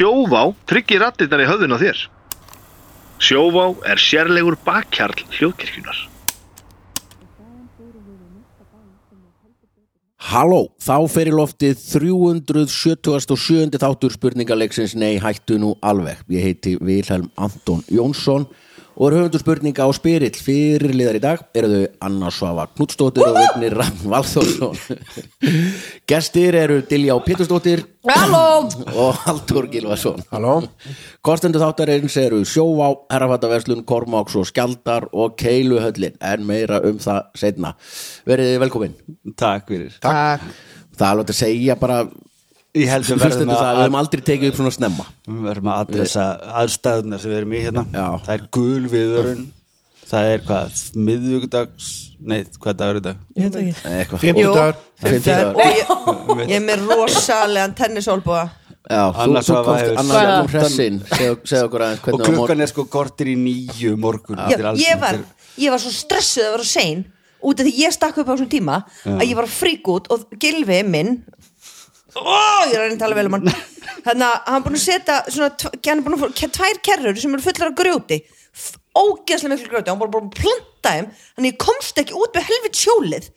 Sjóvá tryggir rattirnar í höfðun á þér. Sjóvá er sérlegur bakkjarl hljóðkirkjunar. Halló, þá fer í loftið 377. þáttur spurningaleiksins Nei, hættu nú alveg. Ég heiti Vilhelm Anton Jónsson og er höfundur spurninga á spyrill fyrirliðar í dag eru þau Anna Svava Knudstóttir og Vignir Ram Valþórsson. Gestir eru Dilja Pétursdóttir. Halló! Og Haldur Gilvason Halló? Kostendur þáttarins eru Sjóvá, Herrafattaverslun, Kormáks og Skjaldar og Keiluhöllin en meira um það setna. Verið velkomin. Takk fyrir. Takk. Það er alveg að segja bara Ég held við verðum það, við að, höfum aldrei tekið upp svona snemma. við verðum að adressa aðstæðunar sem við erum í hérna Já. Það er gul viðurinn Það er hvað, miðvíkudags Nei, hvað dagur er þetta? Ég veit ekki Eitthvað. Fimmtudagur Fimmtudagur. Og ég, er með rosalegan tennisólbúa Já, þú, Annars þú komst Hvað? kom hressin. Segð okkur aðeins Og hvernig á klukkan er sko kortir í nýju morgun Já, ég, var, ég var svo stressuð að vera sein út af því ég stakk upp á þessum tíma að ég var að frík út og Gilvi minn ó, ég er að að tala vel um hann. Þannig að hann búin að setja svona, hann búin að ke- tvær kerrur sem eru fullar af grjóti. Ógeðslega miklu grjóti, hann var bara búin að planta þeim. Þannig ég komst ekki út með helvit sjólið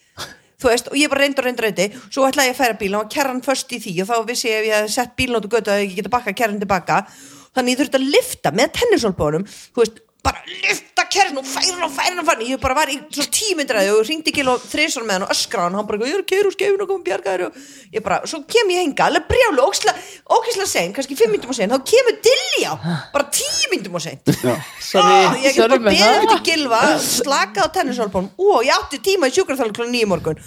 veist, og ég bara reyndi og reyndi og reyndi. Svo ætlaði ég að færa bíl og kerran först í því. Og þá vissi ég ef ég hef sett bílnótu götu að ég geta bakka kerran tilbaka. Þannig ég þurfti að lifta með tennisólbónum þú veist, bara lifta kerran og færa hann og færa hann og færa hann. Ég bara var í svona tímyndræði og ringdi ekki og þrisvar með hann og öskra hann. Og hann bara, ég er keira úr skeifinu og koma bjargaður og ég bara, svo kem ég henga alveg brjálu, ókvæslega sen kannski fimm myndum á sen, þá kemur Dilljá bara tíu myndum á sen Sorry, ég get sorry bara beðið eftir gilva slakað á tennisálbónum og ég átti tíma í sjúkraþálu klukkan nýjum morgun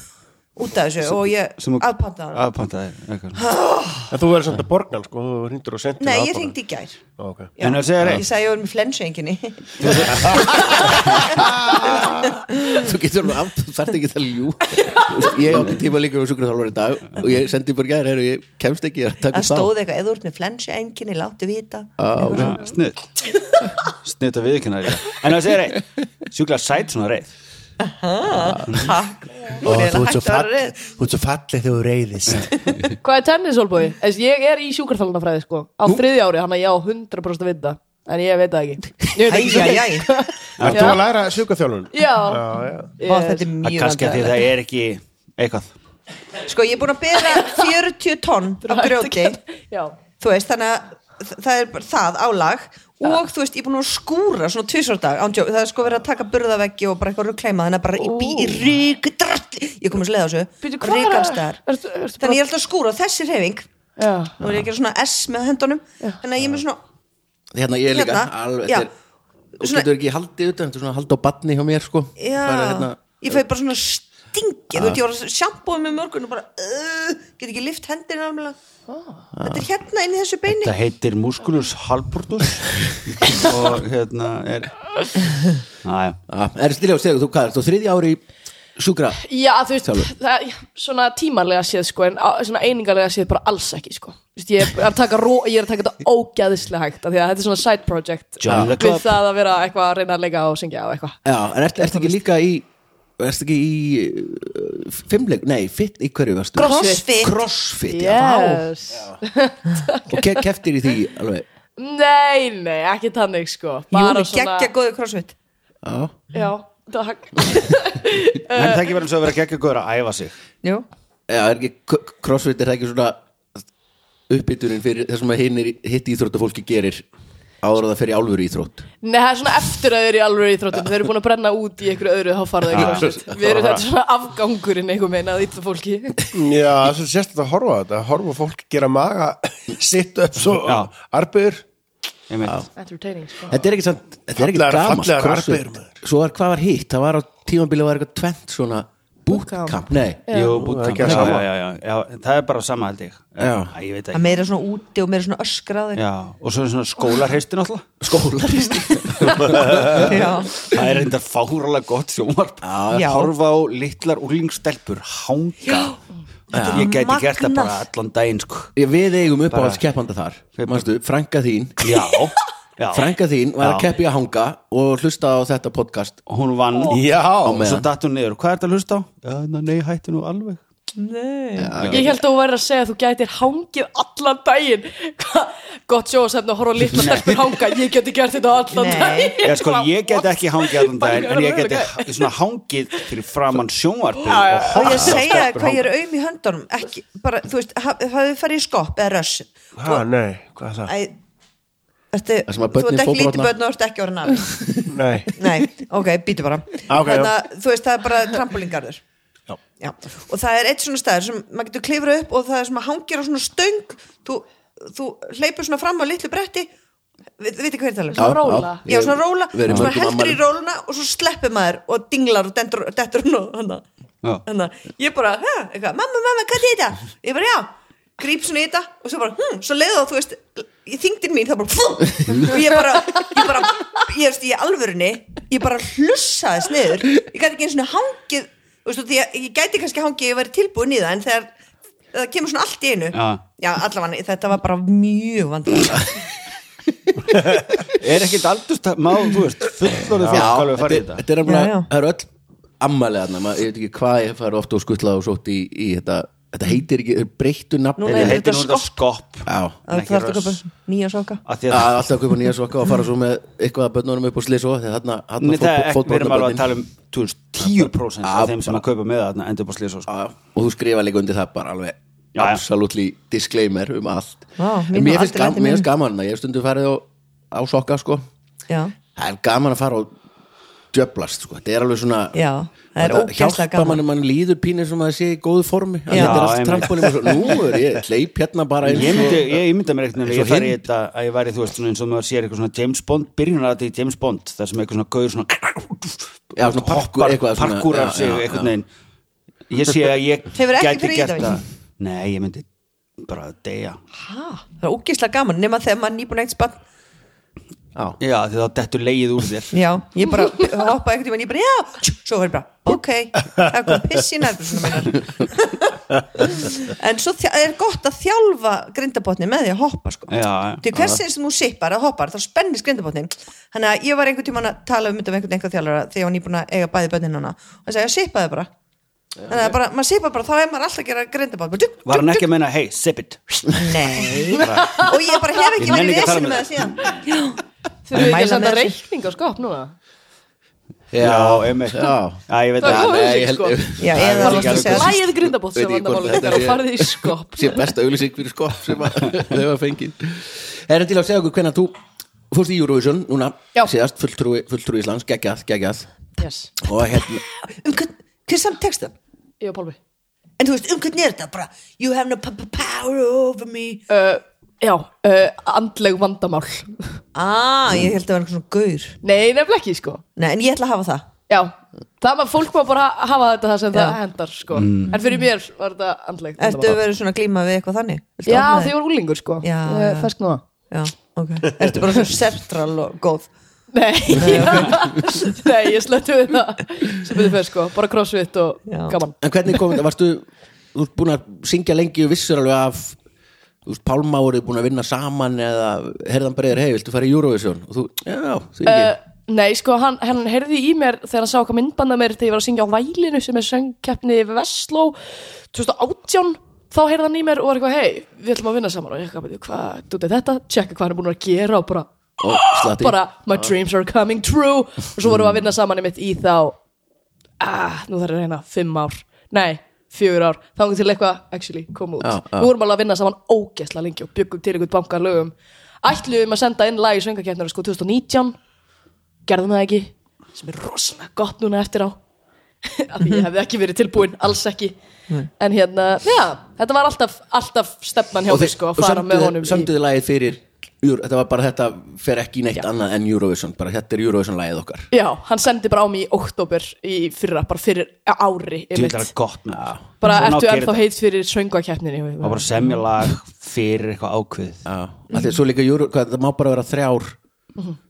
út af þessu og ég aðpantaði hann Aðpantaði eitthvað. En þú verður samt að borga hann sko Þú ringdur og sendir Nei, ég ringdi í gær. Ok. Já. En að segja Ég sagði ég var með flensu enginni Þú getur alveg aft, þú þarft ekki að ljú. Ég átti tíma líka með sjúkraþjálfur í dag og ég sendi bara gæri, heyrðu, ég kemst ekki að taka Það stóð eitthvað, eða þú ert með flensu enginni, láttu vita. Snudd Snudd að viðkynna En að segja reitt Sjúkla sæt svona reitt Takk. Ó, er ég Þú ert svo fallið þegar þú reyðist Hvað er tennisólbói? Ég er í sjúkarþálunafræði sko á þriðja ári, hann að ég á 100% að vita en ég veit það ekki. Þú að læra sjúkaþjálfun? Já, Já, já. Vá, Þetta er mjög kannski að það er ekki eitthvað. Sko, ég er búin að bera 40 tonn af grjóti. Já, Þú veist, þannig að það er bara það álag og þú veist, ég er búin að skúra svona tvisvardag, ándjók, það er sko verið að taka burðaveggi og bara eitthvað ruggleima, þannig að bara í, bí, í rík drall, ég kom að sleða þessu ríkalstæðar, þannig ég er alltaf að skúra þessi reyfing, já. Nú er ég að gera svona S með höndunum, þannig að ég er með svona Hérna, ég er líka, Hérna, alveg, já. þetta er, og Svona- getur ekki haldið utan, þetta er svona hald á batni hjá mér, sko. já, Bara, hérna, ég fæ bara svona stingi, þú veit, ég var að sjampóða með morgun og bara, uh, get ekki lift hendina alveg þetta er hérna inn í þessu beini. Það heitir musculus halbordus og hérna er Næja Já, er stiljá, segðu, þú hvað, þú þriðja ári í sjúkra? Já, þú veist, það er svona tímarlega séð sko en á- svona einingarlega séð bara alls ekki sko. Veist, ég er að taka, ró, ég er að taka þetta ógæðislega hægt af því að þetta er svona side project við það að vera eitthvað að reyna að leika og syngja og eitthvað. Já, en ert, ert ekki líka í ert ekki í uh, fimmleik, nei, fit, í hverju varstu? Crossfit. Crossfit, já, Yes. Og ke keftir í því alveg, Nei, nei, ekki tannig sko. Jú, Bara með geggja góðu crossfit. Já, Já, takk. En það ekki verið svo að vera geggja góður að æfa sig. Jú. já, er ekki crossfit er það ekki svona uppbytunin fyrir það sem að hinn hitt íþróttafólki gerir áður að það fer í álfur íþrótt. Nei, það er svona eftir að þeir eru í alveg í þróttum Þeir eru búin að brenna út í einhverju öðru þá fara þeir crossfit Við erum þetta svona afgangurinn einhver meina að ítla fólki. Já, það er svo sérstætt að horfa á þetta. Horfa á fólk gera maga Sitt upp svo Já. Arbegur Entertaining sko. Þetta er ekki, samt, þetta er ekki Fallegar- gamalt fallegar crossfit. arbegur, maður. svo er hvað var hitt, það var á tímabili var eitthvað tvent svona bootcamp, nei. Jú, er bootcamp. að já, já, já, já, það er bara sama held ég. Já. Æ, Ég veit Það ekki. meira svona úti og meira svona öskraðir. Já, og svo er svona skólarheisti náttúrulega. Skólaristi Já. Það er reynda fáralega gott sjómarp Já. Horfa á litlar úrlingstelpur Hanga. Ég gæti gert það bara allan daginn sko. við eigum upp á alls keppanda þar. Manstu, frænka þín. Já, já. Frænka þín var að Já. keppi að hanga og hlusta á þetta podcast. Hún vann. Já, og svo datt hún niður. Hvað er þetta að hlusta á? Já, na, nei, hætti nú alveg. Nei. Ég held að þú væri að segja að þú gætir hangið allan daginn. Hva? Gott sjóðsefn að horfa á litla stelpur hanga. Ég geti gert þetta allan Nei. daginn. Ég, sko, ég get ekki hangið allan daginn en ég geti svona hangið fyrir framann sjónvarpið Já, já. og Og horft ég segja stelpur hvað ég hanga. er auðm í höndunum? Ekki, bara, þú veist, ha- hafið farið í skopp eða röss Ha, nei, hvað er það? Ertu, Það þú ert ekki lítið börn og ert ekki orðin afi Nei, Nei, ok, býtu bara Ah, ok, Þannig að þú veist, það er bara trampolingarður Já. Og það er eitt svona staður sem maður getur klifrað upp og það er sem að hangir á svona stöng þú, þú hleypur svona fram á litlu bretti við, veitir hvað er að tala um? Svona róla. Já, svona róla, svona heldur í róluna og svo sleppur maður og dinglar og dettur hún og hana. Já. hana. Ég bara, hæ, mamma, mamma, hvað er þetta? Ég bara, já, gríp svona í þetta og svo bara, hm, svo leiði þá, þú veist í þingdin mín, það bara, fú, og ég bara ég bara, ég veist, í alvörunni ég bara hlussaðist niður. Ég gæti ekki einu svona hangið þú veist, og að ég gæti kannski hangið, ég væri tilbúin í það en þegar það kemur svona allt í einu Já. já allavega, þetta var bara mjög vandræðilegt Er ekkit aldurst má, þú veist, fullorðið fólk alveg farið í þetta þetta? er alveg, það eru öll maður- ég veit ekki hvað ég fari ofta og skutlað og sótt í, í þetta þetta heitir ekki, breyttu nafn Núna Þetta er heitir nú þetta skopp. það nýja soka Af því Já, að alltaf að kaupa nýja soka og fara svo með eitthvað að börnunum upp og þegar þarna, Nei, það þarna ekki, við erum alveg að tala um þú veist, 10% af þeim sem að kaupa með þarna endur slís og sko. Já, og þú skrifa líka undir það bara alveg absolutely disclaimer um allt. Mér finnst gaman að ég stundu farið á, á sokka sko. Það er gaman að fara og djöblast sko, þetta er alveg svona já, er hjálpa gaman. manni, mann líður pínir sem að það sé í góðu formi. Já. þetta er allt svo, nú er ég hleyp hérna bara eins Ég og myndi, ég myndi mér og ég hinn. þetta að ég væri, þú veist, svona eins og maður sér eitthvað svona James Bond, byrjunar að þetta í James Bond það sem eitthvað svona gauður svona Já, svona parkour, eitthvað svona, parkour af sig, eitthvað neginn ég sé að ég gæti gert það. Nei, ég myndi bara að deyja. Ha, það er ógæslega gaman nema þegar maður nýbúin eitt spann Já, Já, því þá dettur leið úr þér. Já, ég bara hoppa einhvern tímann, ég bara, já, svo er bara ok, það kom piss í nærbusunum minnar en svo er gott að þjálfa grindabotni með því að hoppa sko. Til hversin sem þú sippar að hoppar þá spennist grindabotnin þannig að ég var einhvern tímann að tala um þetta við einhvern einhvern þjálfara þegar ég var nýbúin að eiga bæði bönnin hana og það segja, sippaði bara. Þannig að bara, maður sippar bara, þá er maður alltaf að gera grindabotni Var hann ekki að menna, hey, sip it. Nei, og ég bara hef ekki verið vesinn um með það síðan Þau eru ekki að senda reikning á skap núna? Já, einmitt. Já. Já, ég veit Það að að Lægið grindabótt sem vandamálið þetta ykkar og farið í skop. sé besta auðlýsing fyrir skop sem að þau var fengið. Er þetta til að segja okkur hvernig þú fórst í Eurovision núna, síðast fulltrúi, fulltrúi Íslands, geggjað, geggjað. Yes. og hérna, um hvern, hver samt texta? Ég og Pálmi. En þú veist, um hvern er þetta? Bara, you have no power over me? Uh, Já, uh, andleg vandamál. Ah, ég held að það var einhvern svona gaur. Nei, nefnilega ekki sko. Nei, en ég ætla að hafa það. Já, það var fólk var bara að hafa þetta það sem Já. það hendar sko En fyrir mér var þetta andleg Ertu vandamál. verið svona glíma við eitthvað þannig? Viltu Já, opna þig? var úlingur sko. Já, Ég já. Fersk núna. Já, ok. Ertu bara svona sertral og góð? Nei, Nei, ég slettu við það sem við fyrir sko, bara crossfit og Já. gaman. En hvernig kom þetta, varstu þú ert búin að syngja lengi og vissur alveg af veist, Pálma voruð búin að vinna saman eða herðan breyður, hei, viltu fara í Eurovision? Og þú, já, því ekki? Uh, Nei, sko, hann, hann heyrði í mér þegar hann sá hvað myndbanda mér þegar ég var að syngja á Vælinu sem er söngkeppni Vestló 2018 þá heyrði hann í mér og var eitthvað, hei, við ætlum að vinna saman. Og ég eitthvað, "Bíddu, hvað, þú veit þetta, tjekka hvað hann er búin að gera og bara, slatti. bara my dreams are coming true. Og svo vorum við að vinna saman einmitt í þá ah, nú þarf ég að reyna, fimm ár. Nei, fjögur ár, þá til eitthvað actually kom út, Já, já. við vorum alveg að vinna saman ógeðslega lengi og byggum til einhvern bankan lögum. Ætluðum að senda inn lag í söngakeppnari sko 2019 gerðum það ekki sem er rosalega gott núna eftir á. Af því ég hefði ekki verið tilbúin alls ekki. En hérna, já, þetta var alltaf alltaf stefnan hjá og mig sko að fara með honum í- sömduði lagið fyrir þetta var bara þetta fer ekki neitt annað en Eurovision bara þetta er Eurovision lagið okkar. Já, hann sendi bara á mig í oktober í fyrra, bara fyrir ári Þú veit það er gott með bara Svona ertu ennþá heit fyrir söngakeppninni og bara semja lag fyrir eitthvað ákveð Já, mm. því, svo líka Euro, hvað, það má bara vera þrjár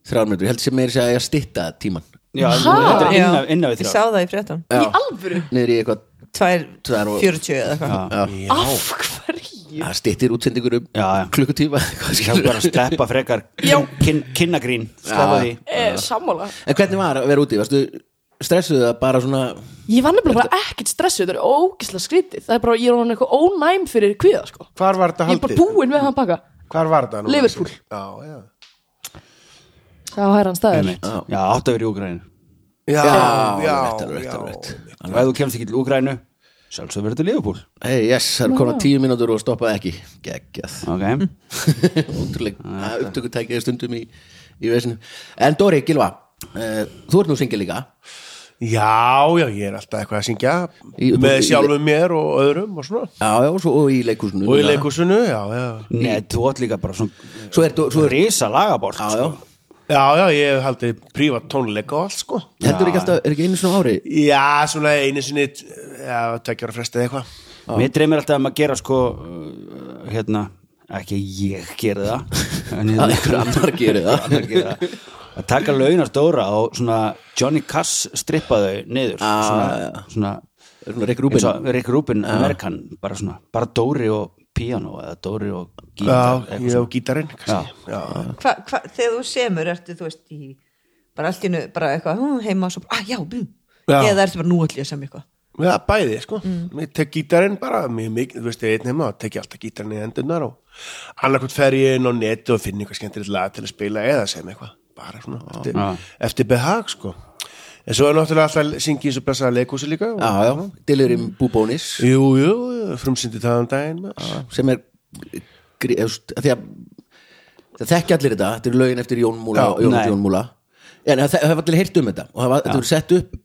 þrjár minnur, ég held sem meiri segja að ég að stytta tíman Já, þetta er innan, Já, innan við Ég þrjá sá það í fréttan Í alvöru? niður í eitthvað Tvær, Tvær og- 40 eða eitthvað. Já, Af hverju? Það styttir útsendingur um Já, já. klukkutíma Það er skilur. bara að sleppa frekar Já. kin, kinnagrín Eh, sammála en hvernig var að vera úti, varstu stressuð það bara svona Ég var nefnilega bara ekkert stressuð, þetta er ógislega skrítið Það er bara, ég er hann eitthvað ónæm fyrir kviða sko. Hvar var þetta Ég er bara haldið? búinn með hann baka Hvar var þetta? Liverpool. Já, já Það var hæran Einmitt. Já, átt að vera í Úgrænu Já, Já, já. Og ef þú kemst ekki til Úgrænu Sjálfsög verður til Liverpool. Hei, yes, það er konar tíu mínútur og stoppaði ekki. Geggjað. Ok, Ótrúlega, upptökutækið stundum í, í vesinu En Dóri, Gilva, uh, þú ert nú syngja líka. Já, já, ég er alltaf eitthvað að syngja Í- með sjálfum mér og öðrum og svona. Já, já, og svo, og í leikúsinu og í leikusinu, já, já. Nei, þú átt líka bara svona Svo er, svo er Risa lagabort Já, já, Já, já, ég hef haldið prívat tónleika og allt, sko. Heldur ekki alltaf, er ekki einu svona ári? Já, svona einu sinni já, tekjar að fresta eitthvað. Mér dreymir alltaf um að gera sko uh, Hérna, ekki ég gera það En að hérna einhver annar gerir það. Annar gera það. Að taka launar stóra og svona Johnny Cass strippa þau niður. Ah, Svona, svona Er svona Rick Rubin? eins og Rick Rubin, Amerikan bara svona, bara Dóri og piano eða Dóri og gítar Já, ég hef gítarinn, þegar þú semur ertu þú veist í bara allt í nu bara eitthvað heima og svo ah já, bú. Já. eða ertu bara nú allir að semja eitthvað. Já, bæði, sko. Ég tek gítarinn bara, mjög mikið, þú veist, ég einn heima og tek ég alltaf gítarinn í endurnar og annarkvæmt fer ég inn á netu og finn eitthvað skemmtilegt lag til að spila eða sem eitthvað, bara svona eftir, eftir behag, sko En svo er náttúrulega alltaf syngi í svo blessaða leikhúsi líka. Og, Já, já, Delirium Bubónis Jú, jú, frumsyndi það um daginn maður. sem er því að það þekki allir þetta, þetta er lögin eftir Jón Múla Já, Jón, nei. Jón Múla. En það það hafa allir heyrt um þetta og það var- þetta voru sett upp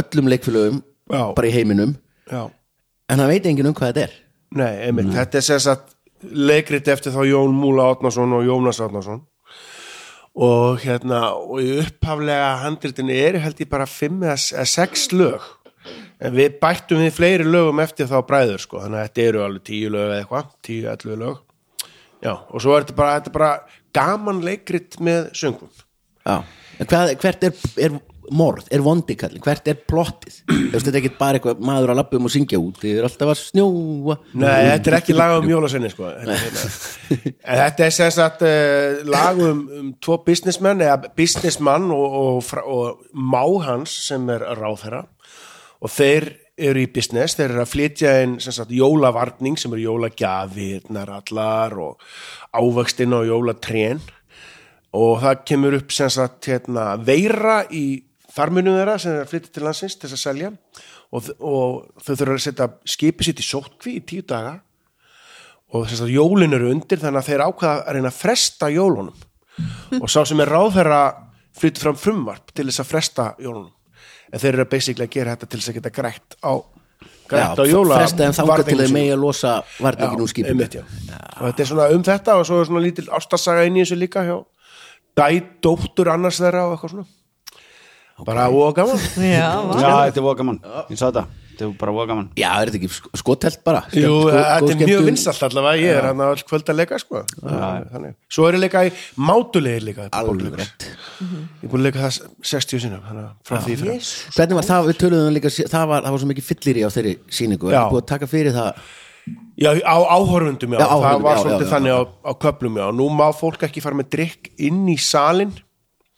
öllum leikfélögum Já. bara í heiminum. Já, en það veit enginn um hvað þetta er. Nei, einmitt, þetta er sem sagt leikrit eftir þá Jón Múla Átnason og Jónas Átnason og hérna og í upphaflega handritinu er held ég bara fimm eða eða sex lög. En við bættum við fleiri lögum eftir þá bræður sko, þannig að þetta eru alveg tíu lög eða eitthvað, tíu, ellu lög. Já, og svo er þetta bara, þetta bara gaman leikrit með söngum. Já. en hvað, hvert er, er morð, er vondikall, hvert er plottið? Þetta er ekki bara eitthvað maður að lappa um og syngja út, þið er alltaf að snjóa. Nei, þetta er ekki lag um jólasenni sko. Þetta er En þetta sem sagt uh, lag um, um tvo businessmenn eða businessmann og, og, og má hans sem er ráðherra. Og þeir eru í business, þeir eru að flytja inn sem sagt jólavarning sem eru jólagjafirnar allar og ávöxtinn og jólatrén og það kemur upp sagt hérna, veira í farmunum þeirra sem er að flytja til landsins til þess að selja. Og, og þau þurfa að setja skipið sitt í sótkví í tíu daga. Og þess að jólin eru undir þannig að þeir ákvaða að reyna að fresta jólunum. Og sá sem er ráðherra flyttur fram frumvarp til þess að fresta jólunum. En þeir eru basically að gera þetta til þess að geta grætt á grætt á jóla fresta þeim þangað til þeir megi að losa varningin úr skipinu. já. og þetta er svona um þetta og svo er svona lítil ástasaga inn í þessu líka hjá dæ, dóttur annars þeirra og eitthvað svona bara og gaman. Já, þetta er voða gaman, ég sá þetta. Þetta er bara voða gaman. Já, er þetta ekki sk- skotelt bara? Jú, Skemmt- góð- þetta er mjög skemmtun. vinsalt allavega, ég er hann kvöld að leika sko. Þannig. svo er ég leika í mátulegir líka Alveg rétt. Ég er búin að leika það 60 sinum þannig að frá því fyrir Hvernig var það, við töluðum líka það var, það var svo mikið fyllir í á þeirri sýningu. Er búið að taka fyrir það? Já, á áhorfundum, já, Já, það áhorfendum, var já, svolítið já, þannig á, á köplum, já, nú má fólk ekki fara með drikk inn í salin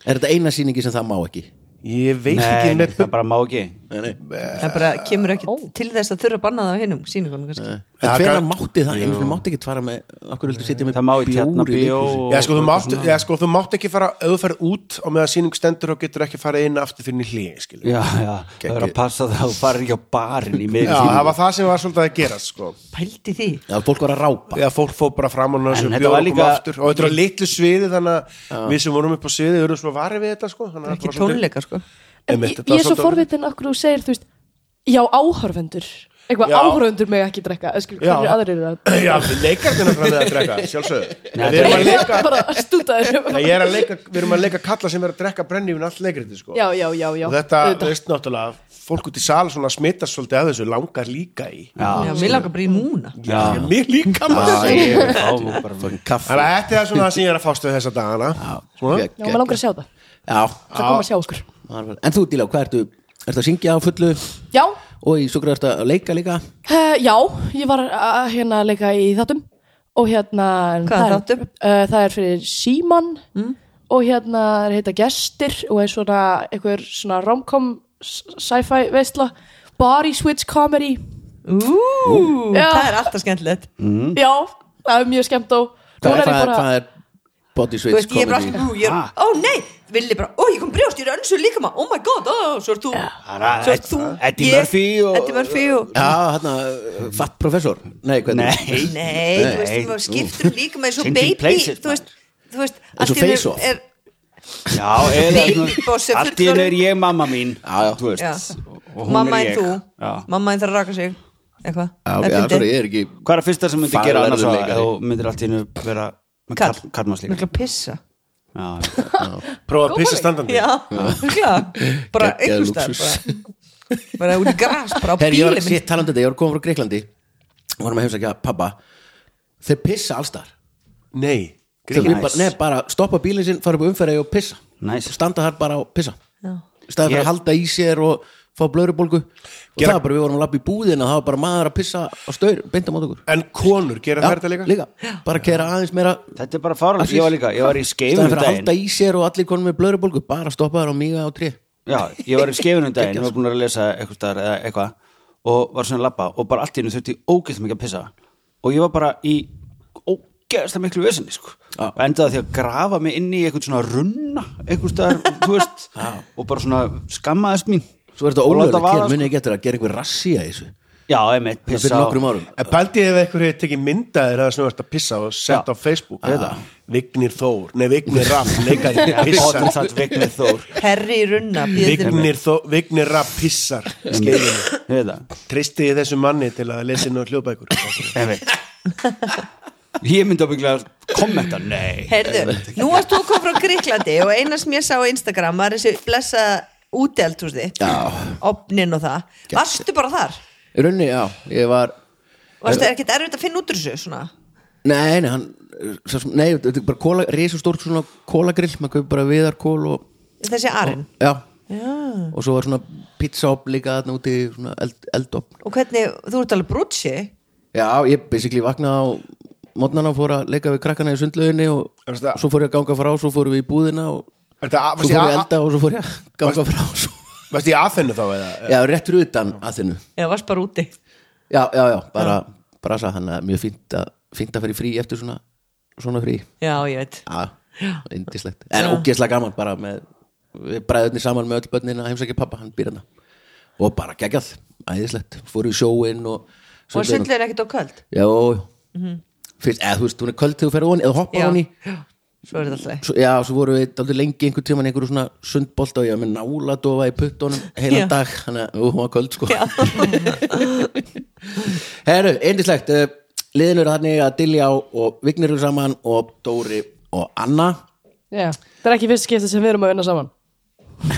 Er þetta eina sýningi sem það má ekki? Ég veit Nei, ekki með það bara má ekki Nei, nei. Það bara kemur ekki til þess að þurfa að banna það á hinnum síningunum kannski. En Ja, hvenær kann- mátti það? Einu sinni mátti ekki fara með Akkur viltu sitja með Það má í Tjarnabíó leikhúsi? Já, sko, þú mátt, já, sko, þú mátt ekki fara ef þú ferð út og meðan sýning stendur og getur ekki farið inn aftur fyrir hlið, skilur Já, já, það er að passa það að þú farir ekki á barinn í miður Já, það var það sem var svolítið að gerast, sko. Pældi því. Já, fólk var að rápa. Já, fólk fór bara fram og náttúrulega þetta bjóða var okkur líka- aftur og Einmitt, ég, ég er svo forvitin okkur þú segir, þú veist, já, áhorfendur. Eitthvað Já. áhorfendur með ekki drekka. Hvernig aðrir eru að Já, leikarnir er að drekka, sjálfsögðu. Nei, Við erum að leika við erum að leika kalla sem er að drekka brennivín allt leikriti sko. já, já, já, já. Og þetta, veist náttúrulega fólk út í sal smittast svolítið að þessu langar líka í. Já, mér langar bara í núna Já, mér líka Já, maður. ég er er svona það sem ég er að fást við þessa dagana. Maður langar að sjá það. Já, það kom að sjá okkur. það en þú Díla, hvað ertu? Ertu að syngja á fullu já, og í svo græður ertu að leika líka? uh, já, ég var að hérna leika í þáttum og hérna Hvaða það er- þáttum? Uh, það er fyrir Síman og hérna er heita Gestir og er svona einhver svona romcom sci-fi veistla body switch comedy Ú, Já. það er alltaf skemmtilegt já, það er mjög skemmt og Hvað er, er hvað, er, bara hvað er body switch veist, ég er bara comedy? ég er, ó nei, villi bara, ó ég kom brjóst, ég er önsu líka maður, oh my god, ó, svo er þú. Svo er þú. Eddie Murphy og- Eddie Murphy og Já, hérna, fatt professor. Nei, hvernig? Nei, Nei, þú veist, þú skiptur líka með svo baby, places, þú veist, þú veist, og allt í Off. er, Já, eða Baby boss er Allt í henni er ég mamma mín. Já, já. Þú veist. Já. og hún mamma er en ég. mamma en þarf að raka sig, eitthvað, Já, Það er er ekki Hvað er að fyrsta sem myndi Faglegur gera annars þú myndir allt í hennu vera með Karl. kall- karlmannslíka Mikla pissa Prófa að pissa standandi. Já, Bara Geggjaður einhvers staðar lúxus. bara, bara út í gras, bara á Herri, ég var, bílum ég var komið frá Greiklandi Varum að heimsækja pappa Þeir pissa allstar Nei, bara, nei, bara stoppa bílinn sinn, fara upp umferði og pissa. Nice. Standa þar bara og pissa. Staðið fyrir að halda í sér og fá blöðrubólgu. Og Gera- það var bara, við vorum að labba í búðina Það var bara maður að pissa á staur, beint á mót okkur. En konur, gera þær þetta líka? Bara kera aðeins meira Þetta er bara fárlega, ég var líka, ég var í Í skeifun staðið um fyrir að halda í sér og allir konum með blöðrubólgu Bara stoppa þar og míga á tré. Já, ég var í skeifun daginn, ég var búin að lesa eitthvað eitthvað og var svona að labba og bara allt í hennu þurfti ógeðslega mikið að pissa. Og ég var bara í ógeðslega miklu vesinni sko. Og endaði því að grafa mig inn í eitthvað svona runna eitthvað þú veist og bara svona skammaðist mín Svo er þetta ólögulegt hér, sko. muni ekki eftir að gera einhver rassi að þessu? Já, einmitt, Það pissa fyrir á- nokkrum árum. En pældi ef einhver hefur tekið myndaðir að ert að pissa og sett á Facebook Ég veit það. Vignir Þór, nei Vignir Rapp leikari Bottom pissar. satt Vignir Þór. Herri í runna býður til. Vignir, Þó, Vignir Rapp pissar í skeifinu. Ég veit það, Tristi ég þessu manni til að lesa inn á hljóðbækur? Einmitt. Ég myndi ábygglega kommenta, nei. Heyrðu, nú varst þú að koma frá Gríklandi og eina sem ég sá á Instagram var þessi blessa þitt opnin og það, varstu bara þar? Í rauninni, já, ég var varstu ekkert erfitt að finna út úr þessu svona? Nei, nei, hann Nei, þetta er bara kóla, risastórt svona kólagrill, maður kaupi bara viðarkól og þessi arinn já, og svo var svona pizzaop líka þarna úti svona eld, eldop og hvernig, þú ert alveg brútsi? Já, ég basically vaknaði á mótnana og fór að leika við krakkana í sundlauginni og Er svo fór ég að ganga frá, svo fórum við í búðina og Þetta, svo fór ég elda og svo fór ég að ganga frá. Varst ég aðfennu þá eða? Já, rétt fyrir utan að þinnu eða varst bara úti. Já, já, já, bara brasa þannig að mjög fínt að, fínt að fara í frí eftir svona, svona frí. Já, ég veit. Já, indislegt En ógeðslega gaman bara með við bræðurnir saman með öll börnin að heimsækja pappa, hann býr hann og bara geggjað, æðislegt. Fóru í sjóin og og sundlegin ekkert á köld Já, fyrst, eða þú veist, hún er köld þegar þú ferð svo er þetta alltaf svo, Já, svo voru við aldrei lengi einhvern tímann einhverju svona sundbolt og ég var með náladofa í puttunum heilan Já. dag, þannig að hún var köld sko Herru, eindislegt uh, liðin eru þannig að Dilja og Vignir eru saman og Dóri og Anna Já, það er ekki fyrst skipti sem við erum að vinna saman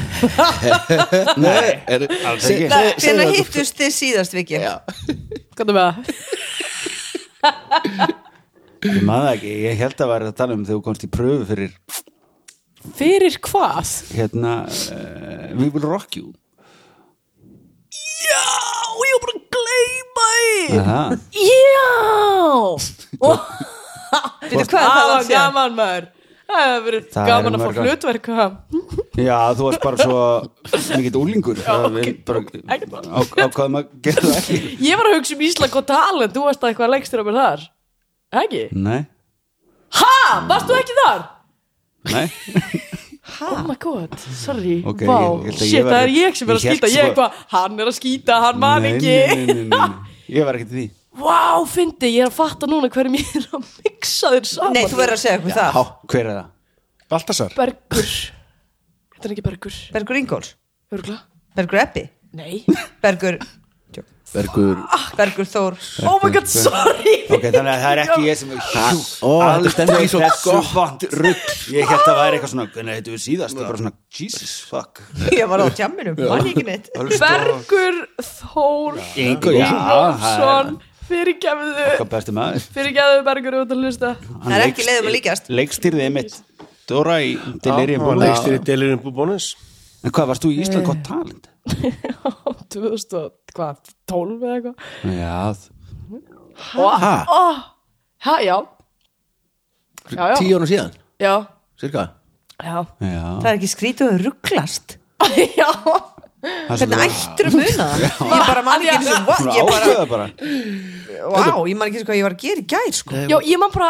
Nei, er, alls ekki. Hvenær hittust þið síðast vikið? Já, Hvað er með það? Ég maður ekki, ég held að vera að tala um þegar þú komst í pröfu fyrir Fyrir hvað? hérna uh, We Will Rock You. Já, ég var bara að gleyma því. Já. Og Býtu, hvað það var gaman maður. Það hefur verið Það gaman að fá hlutverk? Já, þú varst bara svo mikið úlingur ákvaðum að gera það ekki. Ég var að hugsa um Ísland gott talent Þú varst að eitthvað lengstur á mér þar Ekki? Nei, Ha? Varst þú ekki þar? nei. Oh my god, sorry. Ok, Vá, ég- ég að ég shit, það er ég sem er að skýta. Ég eitthvað, hann er að skýta, hann man ekki. nei, nei, nei, nei. Ég var ekki til því. Vá, fyndi, ég er að fatta núna hverjum ég er að mixa þér saman. Nei, þú verður að segja okkur það. Hver er það? Baltasar. Bergur. Þetta er ekki Bergur. Bergur Ingóls, Örgla? Bergur Eppi Nei. Bergur, Bergur. Bergur Þór. Oh my god, sorry. Ok, þannig að það er ekki ég sem þetta stendur í svo gott rugg Ég held að það væri eitthvað svona Hvernig heitum við síðast? Það er bara svona, Jesus, fuck. Ég var á tjamminu, mann ekki neitt. Bergur Þór Ingo, já, Ingólfsson Fyrirgefðu. Hvað besti maður. Fyrirgefðu Bergur út að hlusta. Það er ekki leiðum að líkast. Leikstýrði mitt. Dóra í Delirium leikstir í Delirium Bónus En hvað, varst þú í Ísland? Gott talent? 2000 og hvað, 12 eða eitthvað? Já, Ha, Ha, já. Já, já, tíu ára síðan, já. Cirka? Já, Já, Það er ekki skrítið að rugglast. Já. Er Hvernig ættir að muna það? Ég bara man ekki eins og what Ég bara, ákveða bara. Wow, ég man ekki eins og hvað ég var að gera í gær sko. Já, ég man bara,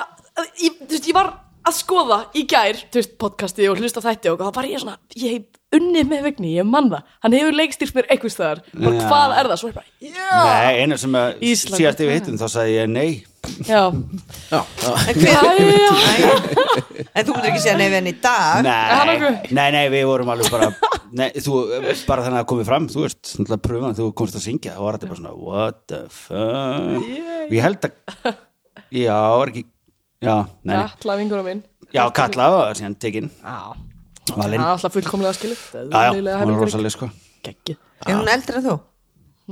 ég, þú veist, ég var að skoða í gær, þú veist, podcasti og hlusta á þætti og það var ég svona, ég hef unnið með vegni, ég man það, hann hefur leikstýrt mér einhvers staðar, bara Já. hvað er það, svo er bara, já, Nei, einu sem að Ísland. síðast yfir hittum þá sagði ég nei. Já, Já, já. En, hver, já, en þú myndir ekki segja nefn í dag. Nei, nei, nei, við vorum alveg bara Nei, þú, bara þannig að komið fram Þú veist, náttúrulega pröfum þú komst að syngja þá var þetta bara svona, what the fuck? Og ég held að Já, var ekki Já, nei, nei. Katla vingunum minn já, Katla var síðan tekin Já, Valinn, það er alltaf fullkomlega skilu já, já, hún var rosalega sko. Er hún eldri en þú?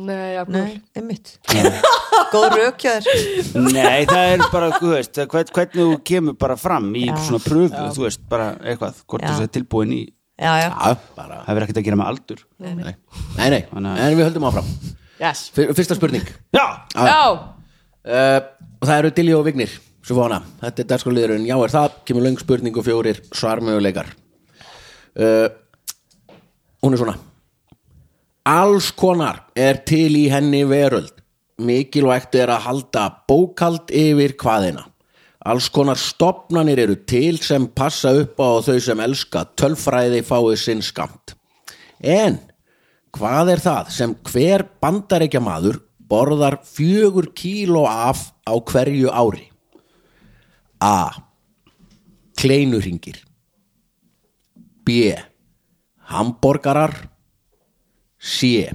Nei, já, Nei, einmitt. Góð rökjaður Nei, það er bara, þú veist hvern, hvernig þú kemur bara fram í svona pröfu, þú veist, bara eitthvað hvort Já. þú sér tilbúin í Já, já, Já, bara. Það verður ekkert að gera með aldur. Nei, nei, nei. Að- en við höldum áfram. Yes. Fyr- Fyrsta spurning. Já, Já, uh, og það eru Dilli og Vignir svo fóna, þetta er dagskóliðurinn já er það, kemur löng spurning og fjórir svarmöguleikar uh, hún er svona alls konar er til í henni veröld. Mikilvægt er að halda bókald yfir hvaðina alls konar stopnanir eru til sem passa upp á þau sem elska tölfræði fáið sinn skamt en hvað er það sem hver bandarækja maður borðar fjögur kíló af á hverju ári? A. Kleinuringir B. Hamborgarar C.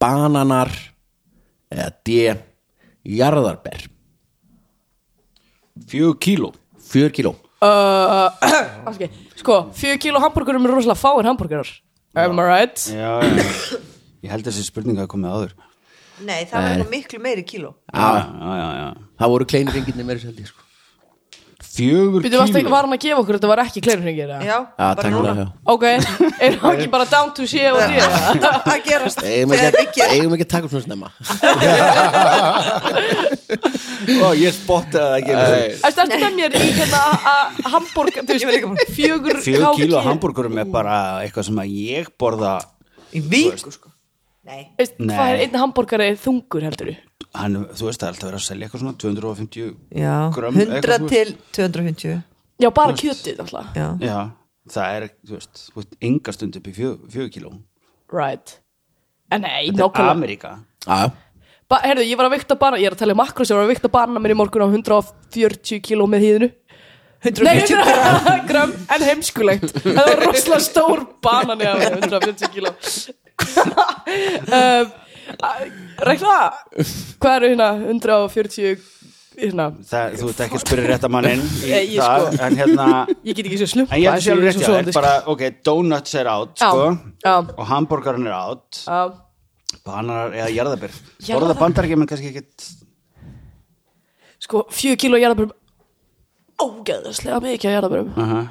Bananar eða D. Jarðarber fjögur kíló Fjör kíló uh, okay. Sko, fjögur kíló hambúrgurum er rosalega fáir hambúrgurar Am I right? Já, já, ég held að þessi spurninga að komið áður nei, það var nú miklu meiri kíló Já, já, já, já Það voru kleinuringirni meira seldi sko. Fjögur Býtu, varst, kíló. var hann að gefa okkur þetta var ekki kleinurringir eða? Já, Já, bara núna. já Ok, er hann ekki bara down to C og D? eða? að gerast. Eigum ekki, þegar að- Rikki eigum ekki að taka upp svona snemma? Ó, ég spottaði það ekki. Æstu eftir með mér í hérna að hambúrg, þú Ég vil líka veist, fjögur Fjögur KG. kíló hambúrgurum er bara eitthvað sem að ég borða í viku sko. Nei, Veist, Nei. Hvað er einn hambúrgari þungur heldur þú? Hann, Þú veist, það er alltaf verið að selja eitthvað svona 250 já, grömm 100 eitthvað, þú til 250 Já, bara kjötið alltaf. Já, Já, það er, þú veist, veist enga stund upp í fjö, fjögur kíló. Right. En nei, Þetta er Ameríka. Herðu, ég var að vikta bana, ég er að tala um makros Ég var að vikta bana mér í morgun á 140 kíló með hýðinu. Nei, 100 gram, en heimskulegt. Það var rosalega stór banan Já, 140 kíló. Um, Rekna Hvað eru hérna 140 hérna það, Þú ert ekki að spyrja rétt að mannin Nei, ég það, sko- En hérna Ég get ekki svo slumpa En ég held að séu rétt hjá þér, bara, ok, donuts er átt, Já, sko já. Og hambúrgarinn er átt Já, Bananar eða jarðabir Jarðarber. Borða bandarækjum en kannski ekkit sko, 4 kíló jarðabörum Ógeðaslega mikið af jarðabörum uh -huh.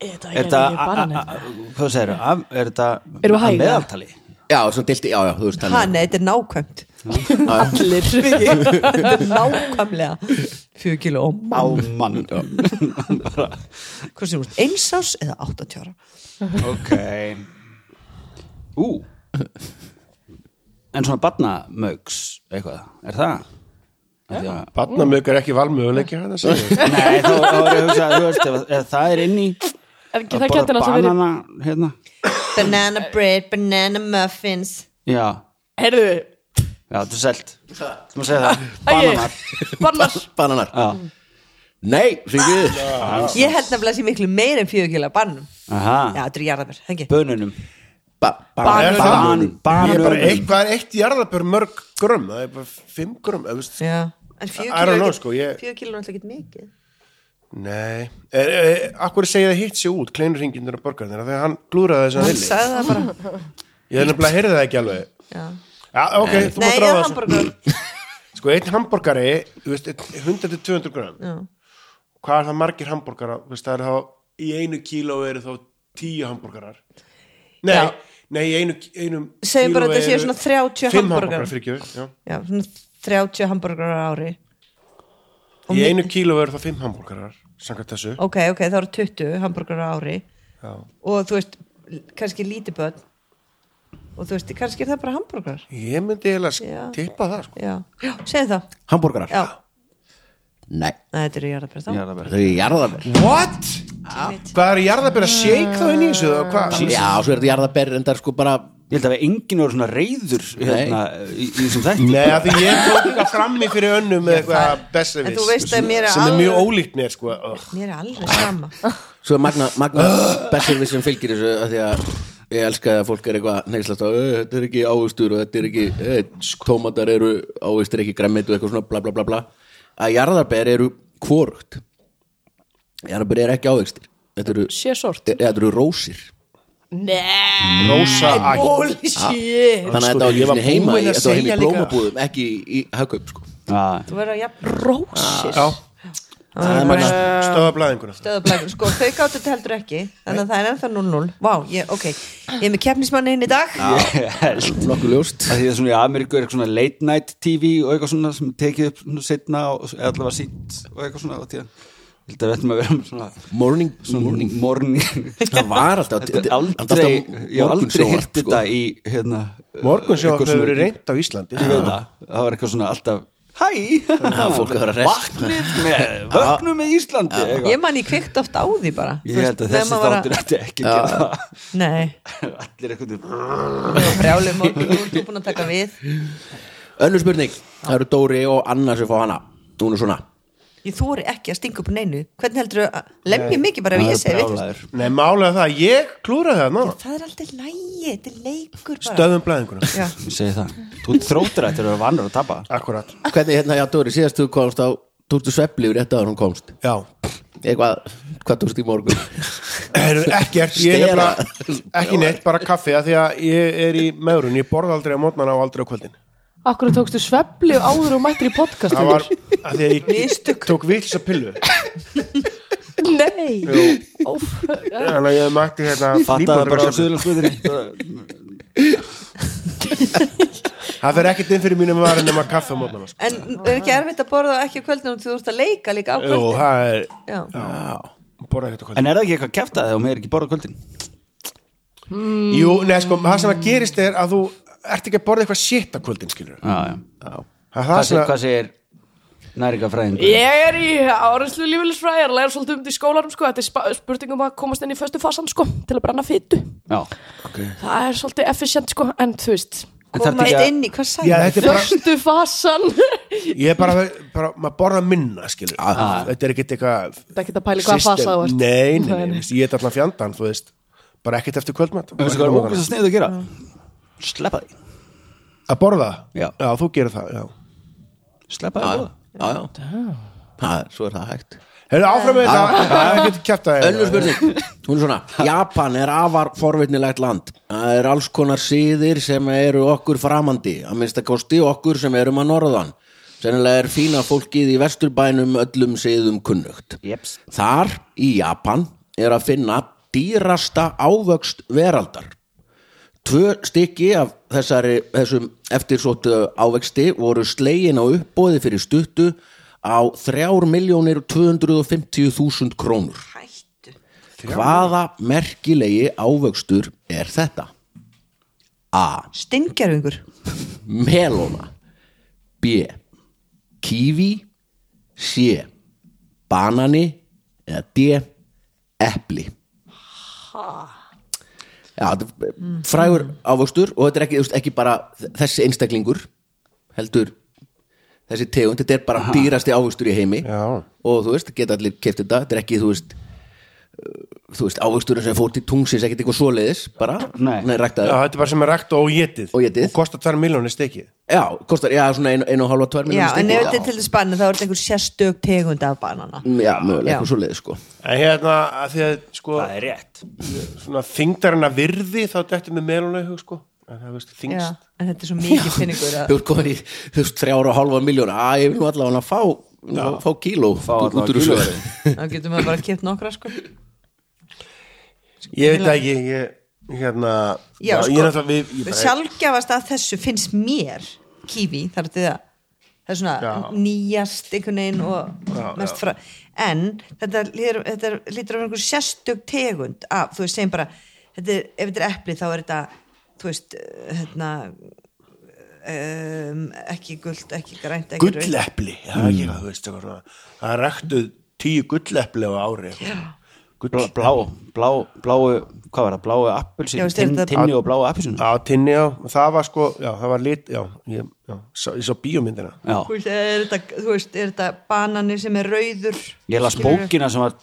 Er þetta Er þetta, að a- a- a- hvað segir? Er þetta Erum við að hæga? meðaltali? Já, svona dilti, já, já, þú veist ha, nei, þetta er nákvæmt. Allir þetta er nákvæmlega 4 kíló og Á mann hvað sem þú eins ás eða 80 ára? Ok. Ú. En svona barnamögs eitthvað, er það? Ja. Barnamög er ekki valmöguleiki hann að segja? Nei, þá, er ég að hugsa það er inn í Er ekki að það borða banana hérna banana bread, banana muffins. Já, Heyrðu, já, þetta er selt. Þú maður segja það, bananar. Bannar Bananar. Já, Nei, syngið ég held nefnilega að sé miklu meir en 4 kíló bannum aha, já, þetta er jarðabær, hengi bönunum. Ba Bananum. Bananum Ban- Ég er bara eitt, hvað er eitt jarðabör mörg grömm? Það er bara fimm grömm, eða veist. Já, en 4 I don't know, sko, ég- 4 kíló er alltaf ekki mikið Nei, er, er, akkur segja það hitt sér út kleinurringindur og borgarnir? Þegar hann glúraði þess að hann hilli sagði það bara. Ég er nefnilega að heyrði það ekki alveg. Já. Já, ok, þú nei, mátt já, ráða hamburger Sko, einn hambúrgari, þú veist, 100-200 grömm já. Hvað er það margir hambúrgara? Þú veist, það er þá, í einu kíló eru þá tíu hambúrgarar Nei, Já. nei, í einu, einu segjum bara að þetta séu svona 30 Fimm hamburger hambúrgarar, fyrir já. Já, svona 30 hamburger á ári. Og Í einu kíló eru það fimm hambúrgarar samkvæmt þessu ok, ok, það eru 20 hambúrgar á ári Já. og þú veist, kannski lítið börn og þú veist, kannski er það bara hambúrgar Ég myndi eiginlega Já. tippa það sko. já, já, segðu það Hamburgarar? já, Nei, Nei, þetta eru jarðabær þá þau eru jarðaber What? Hvað er jarðabera shake þá inn í þessu? eða Hvað? Já, svo er þetta jarðaber en það er sko bara Ég held að við enginn voru svona reyður hérna, í, í þessum þætti. Nei, af því ég tók eitthvað frammi fyrir önnum með eitthvað En besserviss þú veist að mér er sem er mjög ólíkt mér sko. Mér er alveg sama. Svo er magna, magna besserviss sem fylgir þessu að því að ég elska að fólk er eitthvað neyslast á "Ö, þetta er ekki ávistur og þetta er ekki tómatar eru ávistur ekki græmit og eitthvað svona bla bla bla bla. Að jarðarber eru kvorugt jarðarber eru ekki ávistir þetta eru, sé sort e, þetta eru rósir Nei, Rósa ætt. bullshit þannig að þetta var ég ekki var svona heima í, þetta var heima í blómabúðum ekki í, í hagkaup sko. Já, þú verður að jafn Rósir. Já, það er magna stöða blæðinguna stöðablækur, sko, þau gáttu þetta heldur ekki þannig að það er ennþá 0-0 Vá, ég, ok, ég er með keppnismanni inn í dag. Ég held. Nokkuð ljóst. Að því að svona í Ameríku er eitthvað svona late night TV og eitthvað svona sem tekið upp svona setna og eða allavega sínt og eitthvað svona á tíðan held að við ættum að vera svona, morning, svona morning. morning. Það var alltaf Þetta aldrei, ég hef aldrei hirt þetta í hérna Morgun þau svona- eru reynd á Íslandi. Það, það var eitthvað svona alltaf hæ, fólk að vera hress. vaknið með vögnum með Íslandi. Eitthvað. Ég man ég kvikt oft á því bara. Ég held að þessi þáttur ætti ekki að gera allir eitthvað brjálum og nú er þú búin að taka við. Önnur spurning, það eru Dóri og Anna sem fá hana. Hún er svona Ég þóri ekki að stinga upp neinu. Hvernig heldur þú að lemja mikið bara ef ég segi brjálæður. Nei, málega það, ég klúraði það ná Það er alltaf lægi, þetta er leikur bara. Stöðum blæðinguna. Já, ég segi það, þú ættir að vera vannur að tapa. Akkurat. Hvernig hérna, já Dóri, síðast þú komst á tókstu svepli yfir rétt að hún komst. Já. Eitthvað, hvað tókst í morgun? Heru, Ekkert, ég er bara Ekki neitt, bara kaffi að Því að ég er í meðrun Ég borða aldrei á mótnana og aldrei á kvöldin Akkur tókstu svefli áður og mættir í podcast Það var að því að ég tók vitlis að pillu. Nei. Jú. Þannig að ég mætti hérna fattaði bara á Suðurlandsbúðinni Það fer ekkert inn fyrir mínum varin nema kaffi á mótnana sko. En er ekki erfitt að borða ekki á kvöldinu og þú ert að leika líka á Jú, kvöldinu það er Já, Borða ekkert á kvöldin. En er það ekki eitthvað kæft að það og með er ekki borða kvöldin? Jú, neða sko, það sem að gerist er að þú ert ekki að borða eitthvað shit á kvöldin skilur já, já. Það er það að hvað segir næringafræðingur Ég er í áreinslu lífélisfræði að læra svolítið um þetta í skólarum sko. Þetta er spa- spurning um að komast inn í föstu fasan sko, til að brenna fytu já, Það er svolítið efficient sko, en þú veist komast ekki inn í, hvað er bara Föstu fasan. Ég er bara, bara maður borða minna skilur Þetta er ekkert eitthvað Það er ekki að pæli hvað fasa þú ert. Nei, nei, Nei, nei, nei. veist, ég er allan fjandan þú veist, bara ekkert eftir kvöldmatt Veistu hvað er að að? Sleppa því. Að borða? Já. þú gerir það, já. Sleppa já, því já, já. Það, svo er það hægt. Hefur áfram með þetta, það er ekkert kæft að önnur spurning, hún er svona Japan er afar forvitnilegt land. Það er alls konar síðir sem eru okkur framandi, að minnsta kosti okkur sem erum að norðan. Sennilega er fína fólkið í vesturbænum öllum síðum kunnugt. Jeps. þar í Japan er að finna dýrasta ávöxt veraldar Tvö stykki af þessari, þessum eftirsóttu ávexti voru slegin á uppbóði fyrir stuttu á 3.250.000 krónur. Hættu Hvaða merkilegi ávöxtur er þetta? A. Steingerfingur Melóna B. Kífi C. Banani eða D. Epli Já, þetta er frægur ávöxtur og þetta er ekki, ekki bara þessi einstaklingur heldur þessi tegund, þetta er bara dýrasti ávöxtur í heimi Já. og þú veist, geta allir keft þetta. Þetta er ekki, þú veist þú veist, ávöxturinn sem fór til tungsins ekkert eitthvað svoleiðis, bara, Nei. nei, Já, ræktaður. Þetta er bara sem er rækt og getið Og. Og kostar 2 miljónir stekið. Já, kostar, já, svona einu, einu og halva, tvær Já, miljónir en ef þetta er til þess banni þá er þetta einhver sérstök tegund af banana. Já, mögulega Já. eitthvað svoleiðis, sko. En hérna, að því að sko Það er rétt. svona þingdarinn að virði þá dættum við hug sko. En það veist Já, þingst en þetta er svo mikið pinningur að Þú ert komin í, þú veist, þrjára og halva miljón að ég vil nú allavega fá, fá kíló Fá út- út allavega úr þessu. kílóverðið. þá getur maður bara kipt nokkra sko Ég veit það ekki, ég hérna Já, ég sko, er náttúrulega við, ég sjálfgjafast að þessu finnst mér kífi, þar er þetta það er svona Já. nýjast einhvern veginn og Já, mest já. frá en þetta, þetta er- lítur að vera einhver sérstök tegund af, þú veist, segjum bara þetta er, ef þetta er epli þá er þetta þú veist, hérna um, ekki guld, ekki grænt ekki rautt. gullepli já, ekki, svona. það er ræktuð tíu gullepli á ári eitthvað. Blá, gull, blá, blá, bláu hvað var það, bláu appelsin Já, veist, tin, þetta- tinni og bláu appelsin á tinni á, það var sko já, það var lit, já, ég, já sá, ég sá bíómyndina. Já, er þetta, þú veist, er þetta banani sem er rauður? Ég las bókina sem var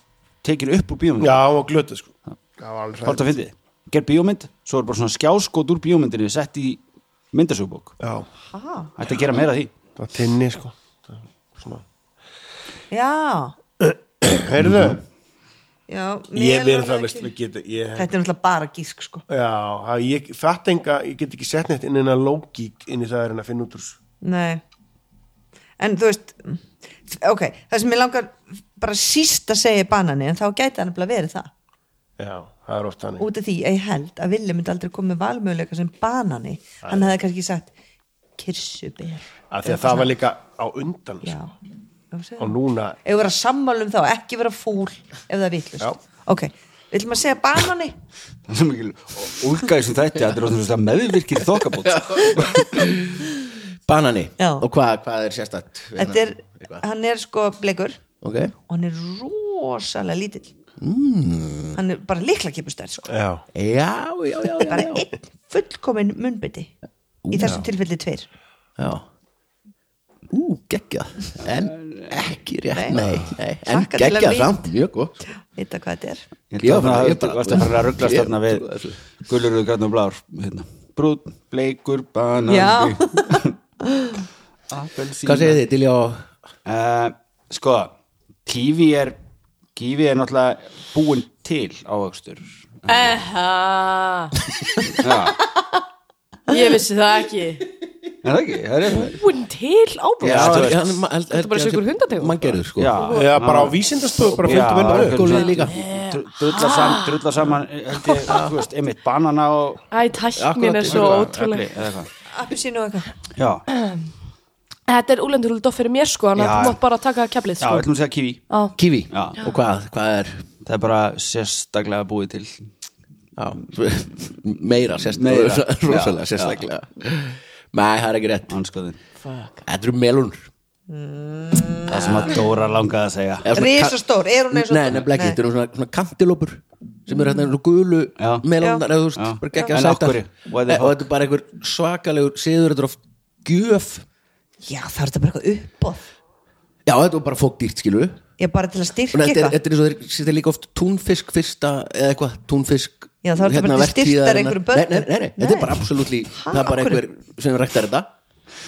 tekin upp úr bíómynd já, var glötuð sko. Það var alveg hvort það fyndið, gerð bíómynd svo er bara svona skjáskot úr bíómyndinni sett í myndasögbók, já, Aha, ætti að gera meira af því. Það var tinni sko. Svona. já, heyrðu, já ég verið það veist þetta er náttúrulega bara gísk sko. Já, ég fatt enga ég get ekki sett neitt inn en að lógík inn í það er en að finna út úr. Nei. En þú veist Ok, það sem ég langar bara síst að segja banani en þá gæti hann bara verið það. Já, það er oft þannig. Út af því að ég held að Villi myndi aldrei koma með valmöguleika sem banani. Hann hefði kannski sagt kirsuber. Að það var líka á undan Já, sko. Og núna ef við vera sammálum þá, ekki vera fúl ef það er Já. vitlust ok, viljum að segja banani það er svo mikil úlgæði sem þetta þetta er ótrúlega meðvirkir þokkabót Banani, Já. og hvað, hvað er sérstætt? þetta er, hann er sko blegur Ok, og hann er rosalega lítill mm. hann er bara líkla kipustær sko. já, já, já, já, já, bara einn fullkomin munnbytti í þessu tilfelli tveir já. Ú, geggjað. En ekki rétt, Nei. nei. En að geggjað samt, mjög gott. Vita hvað þetta er. Ég Já, held að það varst að fara að rugglast þarna við og grann og blár hérna. brún, bleikur, banan. Hvað segir þið til já uh, Sko, kífi er kífi er náttúrulega búin til ávöxtur. Eha, Já, ég vissi það ekki það ekki? Það er Búin til ábúin Já, þú veist. hann- hann- held- Þetta er bara ykkur hundategund. Mann gerður, sko. Já, já, bara á vísindastöðu bara Já, fundum upp. Gólfið líka. Drulla saman, drulla saman held ég, þú veist, einmitt banana og Æ, tæknin er svo eitthvað, ótrúlega eitthvað. appelsínu og eitthvað. Já, Þetta er úlendur doff fyrir mér sko Þannig að Já. þú mátt bara taka keflið já, sko. við ætlum að segja Já. Kiwi, Já. og hvað, hvað er Það er bara sérstaklega búið til já, meira sérstaklega Nei, það er ekki rétt. Anskoðin Þetta eru melunur Það sem að Dóra langaði að segja. Eða svona risastór, er hún eins og Nei, nefnilega ekki, þetta eru svona, svona kantilópur sem eru hérna eins og gulu Já. melónar eða þú veist, bara geggja En af sætar. hverju? Why the og fuck? þetta er bara einhver svakalegur siður, þetta er oft gjöf. Já það er þetta bara eitthvað uppbóð Já, þetta er bara fókdýrt, skilu og ég bara til að styrkja þetta er, eitthvað. þetta er eins og þeir er líka oft túnfisk fyrsta eða eitthvað, túnfisk Já, þá er þetta bara til styrktar vertíðarinnar. einhverjum börnum. Nei, nei, nei, nei, þetta er bara absolutt Ha, það er bara einhver sem ræktar þetta.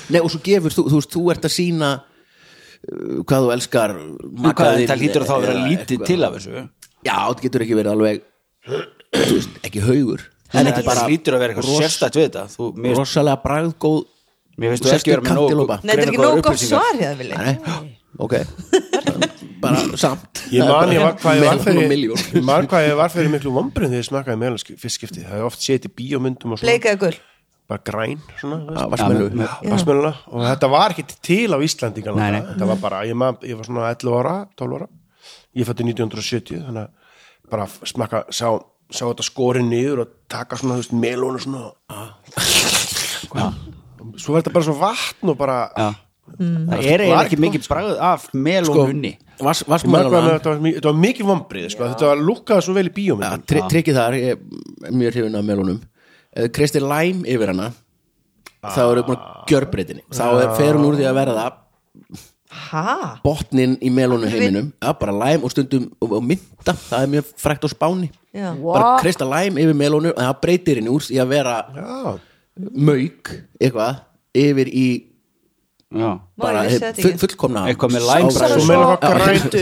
Nei, og svo gefur þú, þú veist, þú ert að sína uh, hvað þú elskar hvað, Það lítur þá að vera lítið til af þessu? Já, þetta getur ekki verið alveg þú veist, ekki haugur. En þetta bara lítur að vera eitthvað ros- sérstætt við þetta. Þú, mér, rosalega bragðgóð mér finnst þú ekki vera með nóg. Nei, þetta er ekki nóg gott svar hjá það vilja Nei, ok. Bara samt. Ég man ég var hvað ég var fyrir man hvað ég var fyrir miklu vombrinn þegar ég smakkaði meðal fyrstskipti Það er oft séð til bíómyndum og svona. Bleikaði gull Bara græn svona Vassmjöluna og þetta var ekki til á Íslandi þetta var bara, ég, man, ég var svona 11 ára 12 ára, ég fætti 1970 þannig að bara smakka sá, sá þetta skori niður og taka svona, þú veist, melónu svona. Hvað? svo var þetta bara svo vatn og bara Já. Mm. Það er eiginlega Var ekki mikið bragð af mel og sko, man hvað með vassmælana þetta var, þetta var mikið vombrið sko. þetta var lukkaði svo vel í ja, bíómyndum tri, tryggið þar, ég er mjög hrifin af melunum eða kreistir læm yfir hana þá eru búin að gjörbreytinni. Þá er, fer hún úr því að verða ha, botnin í melunu heiminum ja, bara læm og stundum og, og mynda, það er mjög frækt á spáni. Já. Bara kreista læm yfir melunu og það breytir henni úr í að vera Já, mauk eitthvað yfir í Já. bara full, fullkomna Eitthvað með læmbragð. Þú meina hvað græn myndu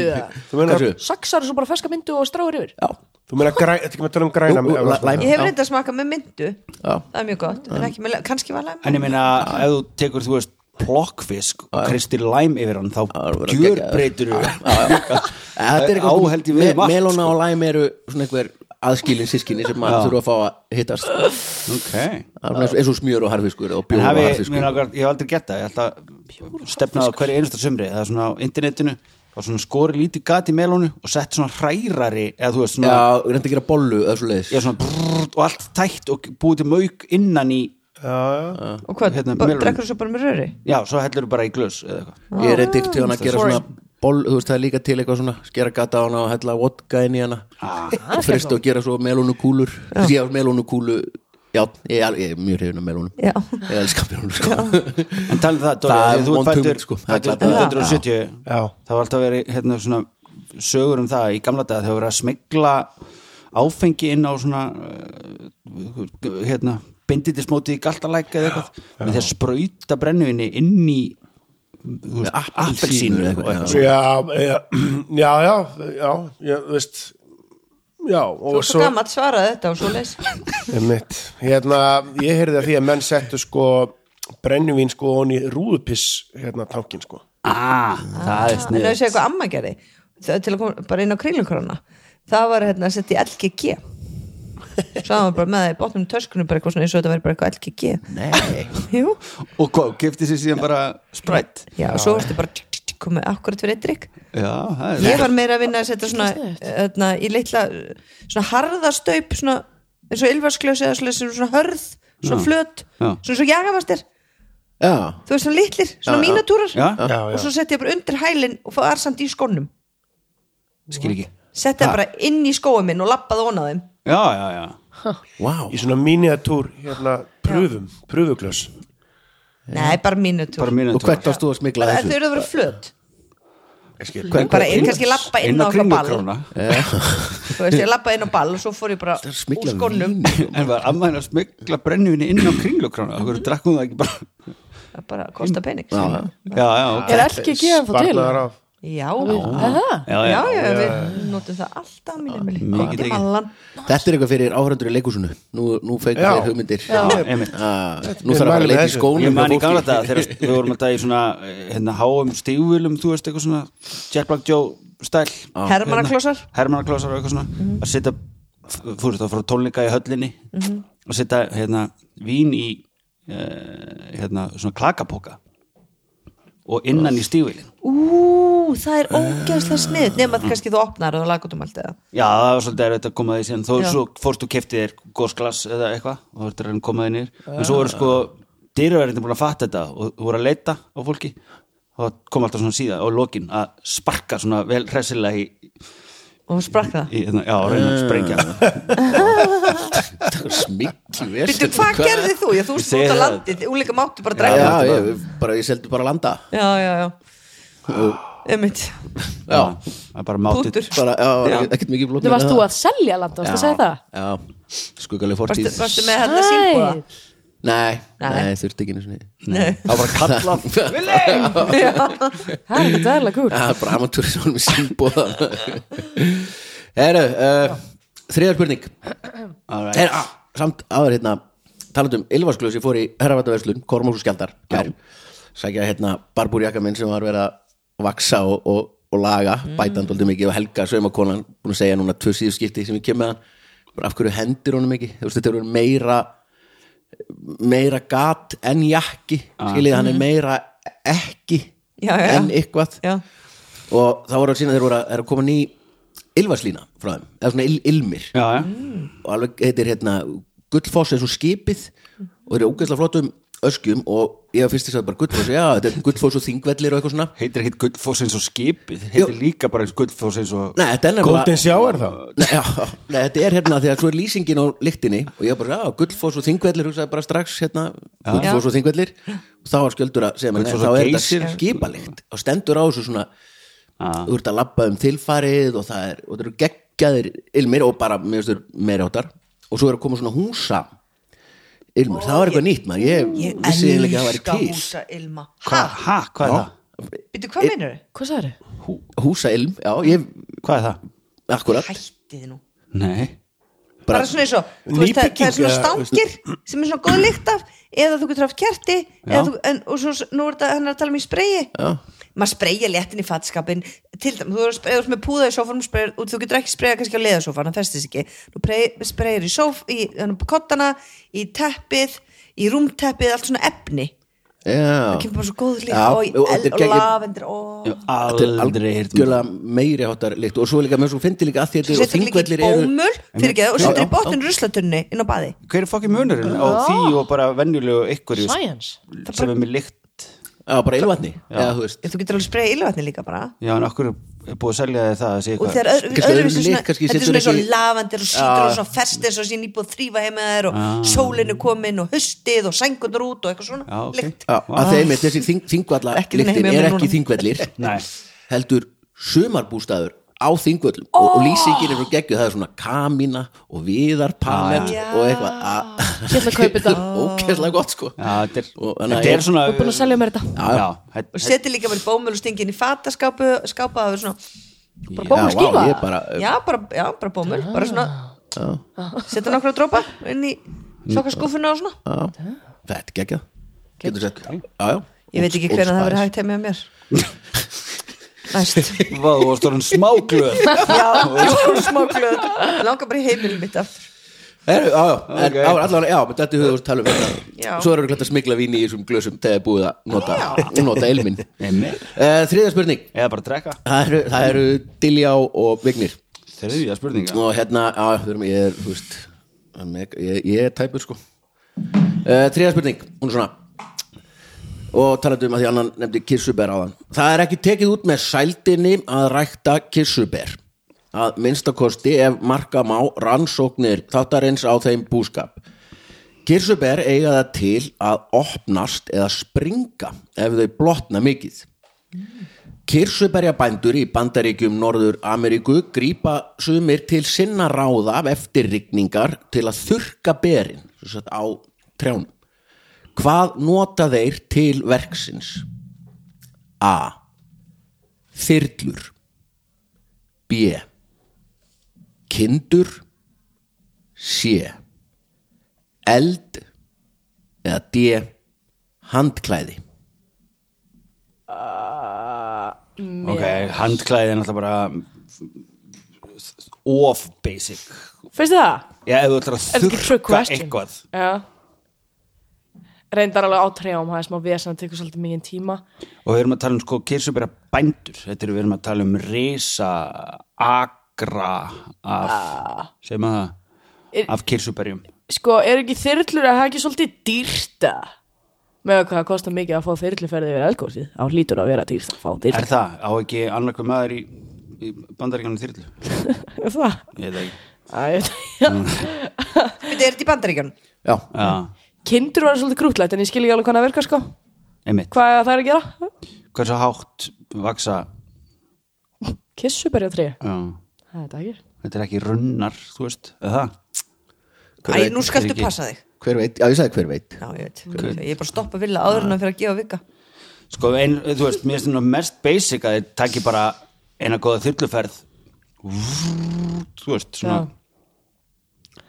Þú meina, Hversu? Saxar svo bara ferska myndu og stráir yfir Já, þú meina græn, þetta er ekki með að tala um græna Ú, læ- læm. ég hef reyndið að smaka með myndu já, það er mjög gott, en ekki með, kannski var læm En ég meina, ef þú tekur, þú veist, plokkfisk og kristir læm yfir hann þá gegja. breytur Já, já. Þetta er eitthvað Melóna sko. og læm eru svona einhver aðskilin sískinni sem maður Já. þurfa að fá að hittast. Það Ok er svona eins og- eins og smjör og harfiskur og bjóð og harfiskur. langar, ég hef aldrei gett það. Ég held að stefna á hverju einasta sumri. Það er svona á internetinu og svona skori lítið gat í melónu og sett svona hrærari eða þú veist svona, Já, reyndi að gera bollu eða svo leiðis já, svona brrrt, og allt tætt og búið til mauk innan í og hvað, Hérna, drekkur svo bara með röri? Já, svo hellur bara í glös Ég reyndi til hann að gera svona boll, þú veist það er líka til eitthvað svona skera gata á hana og hella vodka inn í hana Ah. og frist og gera svo melónukúlur Já, melónukúlu Já, ég er, ég er mjög hrifin af melónum Já. Ég elska melónum sko. en talið það, Dóri, Það þú fættur sko. Það er fættur glatað. 1970 Já. það var alltaf verið hérna, svona, sögur um það í gamla dag þegar verið að smegla áfengi inn á svona uh, hérna, binditismóti í galtalæk eða eitthvað með því að sprauta brennuvinni inn í appelsínu já, já, já, já, já, já, þú veist já, þú og er svo gammalt svaraði þetta og svo Einmitt. Hérna, ég heyrði að því að menn settu sko brennivín sko honi rúðupiss hérna tankin sko. Ah, það er en snið það sé eitthvað amma gerði það, til að koma bara inn á kringlunkrona það var hérna að setja í LGG var bara með það í botnum töskunum bara eitthvað svona eins og þetta verið bara eitthvað LGG Nei. Jú, og hvað, kefti sér síðan bara sprætt já, og svo varstu bara komið akkurat fyrir eitt drikk já, það er ég var meira að vinna að setja svona öðna, í litla svona harðastaup svona, eins og ylfarsklaus eða svona, svona hörð, svona flöt svona svo jagafastir Já, þú veist svona litlir, svona mínatúrar og svo setja ég bara undir hælinn og var samt í skónum. Skil ekki setja bara inn í skóum minn og lappaði ón á þeim. Já, já, já. Vá. Í svona miniatúr hérna pröfum, pröfuglös nei, bara mínu Og hvert þú að smigla þau þessu? eru að vera flöt. Ég skil Hver- bara hver- inn, kannski lappa inn inn á ball. þú veist, ég lappaði inn á ball og svo fór ég bara Það úr skónum. en var ammaðin að smegla brennuvinni inn á kringlukrána okkur drakkum það ekki bara? Það bara kosta pening. Já, já, já, ok. Er LG gefan þá til? Já, Aha. já, já, já. við notum það alltaf tekið. mallan Þetta er eitthvað fyrir áhörundur í leikúsinu Nú, Já. þér hugmyndir. Ah, Nú þarf að að með í skónum Ég man í gamla dag þegar við vorum alltaf í svona hérna, háum stígvölum, þú veist, eitthvað svona Jack Black Joe stæl. Hermannaklossar Hermannaklásar og eitthvað svona. Að setja, þú veist, að fara á tónleika í höllinni. Að setja hérna vín í hérna svona klakapoka og innan í stígvölin ú, það er ógeðslega snið nema að kannski þú opnar og lagutum allt eða? Já, það var svolítið erfitt að koma því síðan. Þó Já. svo fórst þú keftið þér gósglas eða eitthvað og þú ert að reyna að koma því nýr en svo voru sko dýraverðin búin að fatta þetta og voru að leita á fólki. Og það kom alltaf svona síðan á lokin að sparka svona vel hressilega í, og hún sprakk það? Í hérna, já, reyna að sprengja Smikki Býttu, hvað gerði þú? Já, þú á það. landið, úleika máttu bara Já, dræfa já, ég, bara, ég seldi bara landa. Já, já, já. Einmitt. Já, er bara já, Já. ekkert- mikið blótt Þú varst þú að selja land, varst að segja það? Já, skuggaleg Varstu, fortíð. Varstu með hérna símbúða? Nei, Nei. nei, þurfti ekki Nei. Það var bara kallað Það er þetta verðilega kúr Það er bara amatúrisón með símbóða Herru, uh, þriðar spurning. Alright. Her, ah, Samt áður hérna Talandum um Ylfarsklaus, ég fór í herravættaverslun Kormós og Skjaldar Sækja hérna barbúrjakka minn sem var verið að vaksa og, og, og laga mm. bætandi aldrei mikið og Helga saumakonan búin að segja núna tvö síðu skipti sem ég kem með hann. Bara af hverju hendir honum ekki? Þú veist þetta er meira meira gat en jakki skiljið hann er meira ekki Já, já, en eitthvað. Já, og það voru að sína þeir voru að, er að koma ný ylvarslína frá þeim, eða svona il, ilmir. Já, já, og alveg heitir hérna Gullfoss eins og skipið og þeir eru ógeðslega flottum öskjum og ég fyrst þess að bara Gullfoss, já, þetta er Gullfoss og þingvellir og eitthvað svona. Heitir ekkit Gullfoss eins og skipið? Heitir Jú. líka bara eins Gullfoss eins og Nei, þetta er Golden nefnilega Shower þá? Nei, já, nei, þetta er hérna því að svo er lýsingin á lyktinni og ég var bara, já, Gullfoss og þingvellir hugsaði bara strax hérna, Gullfoss og þingvellir. Og þá var skjöldur að segja mér, nei, Gullfoss þá og er Geysir. þetta skipalikt og stendur á þessu svona þú ert að labba um tilfarið og það er, og það eru geggjaðir ilmir og bara, mér veist þur, meira áttar og svo er að koma svona húsa ilmur, það var eitthvað nýtt maður. Ég, ég vissi eiginlega ekki að það væri elska til. húsa ilma Hva, ha, hvað er það? Býttu, hvað minnur þau? Hvað sagði húsa ilm, já, ég, Hvað er það? akkurat Hættið nú. Nei. Bara, svona eins og, þú veist, það, það er svona Nýbygging, stangir sem er svona góð lykt af eða þú getur haft kerti eða þú, en, og svo, nú er þetta hann er að tala um í spreyi. Já. Maður spreyja léttin í fatskapin til dæmis, þú er spreyja með púða í sófanum spreyja, og þú getur ekki spreyja kannski á leðasófan það festist ekki, þú spreyjar í sóf í hann, kottana, í teppið í rúmteppið, allt svona efni. Það Já, kemur bara svo góð líkt. Og, er lavendur er aldrei heyrt um meiri háttar líkt. Og svo líka með svo fyndi líka að þetta og þingvellir eru bómul ekki og setur í botnin ruslatunni inn á baði hver er fokkin munurinn á því og bara venjulegu ykkur Science. sem er með lykt Já, bara ylvatni. Þú þú getur alveg spreyja ylvatni líka bara. Já, en okkur er búið að selja þið það að sé og þegar öðru, Kannski öðruvísi öðrum svona, þetta er svona eins og lavendur og sítur og svona ferst eins og sín íbúið þrýfa heima þær og sólinu komin og höstið og sængundur út og eitthvað svona lykt. Að þeim er þessi þing, þingvalla Ekki lyktin er ekki þingvellir Nei. heldur sumarbústaður á þingvöllum og, og lýsingin er frá geggju það er svona kamína og viðarpanel Já. og eitthvað. Að Ég ætla að kaupa þetta. Ókesslega gott sko. Já, þetta er, Og þannig að þetta ég- er svona Þú er búin að selja mér þetta. Já, já, og setur líka bara í bómul og stingin í fataskápu skápa það er svona Bara Já, bómul vá, skífa? ég bara já bara, já, bara bómul bara svona setur nokkra drópa inn í sokkaskúfuna og svona. Já, þetta er geggjað. Getur sett já, já. ég veit ekki hvernig það verður Spice. hægt heim með mér Vá, þú varst orðin smáglöð. Já, ég var smá glöð langar bara í heimilin mitt aftur. Heru, já, já, en, Ok. já, allavega, já, þetta er um þetta. Já. Svo erum við klætt að smigla víni í þessum glösum þegar er búið að nota, nota elmin uh, Þriða spurning. Eða bara drekka. Það eru, það eru Diljá og Vignir. Þriðja spurninga Og hérna, já, ég er, þú veist ég, ég er tæpur sko. Uh, Þriða spurning, hún er svona Og talandi um að því annan nefndi kissuber á þann Það er ekki tekið út með sældinni að rækta kissuber að minnstakosti ef marka má rannsóknir þáttarins á þeim búskap Kirsuber eiga það til að opnast eða springa ef þau blotna mikið. Kirsuberjabændur í bandaríkjum Norður Ameríku grípa sumir til sinna ráða eftir rigningar til að þurka berin á trjánum. Hvað nota þeir til verksins? A. Þyrlur B. Kindur C. Eld eða D. Handklæði ok, handklæði er náttúrulega bara off basic Finnst þið það? já, ef þú ætlar að question? eitthvað Já Reyndar alveg á trjám, það er smá vesen að tekur svolítið mikið tíma. Og við erum að tala um sko kirsubera bændur. Þetta er við erum að tala um risa agra af, segjum að það? Er- af kirsuberjum Sko, er ekki þyrlur að það er ekki svolítið dýrta með hvað það kostar mikið að fá þyrluferði yfir elgósið á hlýtur að vera dýrst að fá er þyrlu. það, á ekki annarkvæm maður í, í bandaríkjanum þyrlu? Er það? ég veit ekki. Æ, ég veit ekki. Þetta er þetta í bandaríkjunum? Já, já, Kindur var svolítið krútlætt en ég skil ekki alveg hvað það virkar sko. Einmitt. Hvað er það er að gera? hversu hátt vaksa Kissuberja tré? Já, Það er þetta ekki. Þetta er ekki runnar þú veist, eða það? Æ, nú skaltu passa þig. Hver veit, já ég sagði hver veit. Já, ég veit, ég er bara að stoppa vilja áður en að fyrir að gefa vika Sko, ein, þú veist, mér finnst það mest basic að þið takki bara eina góða þyrluferð. Þú veist, svona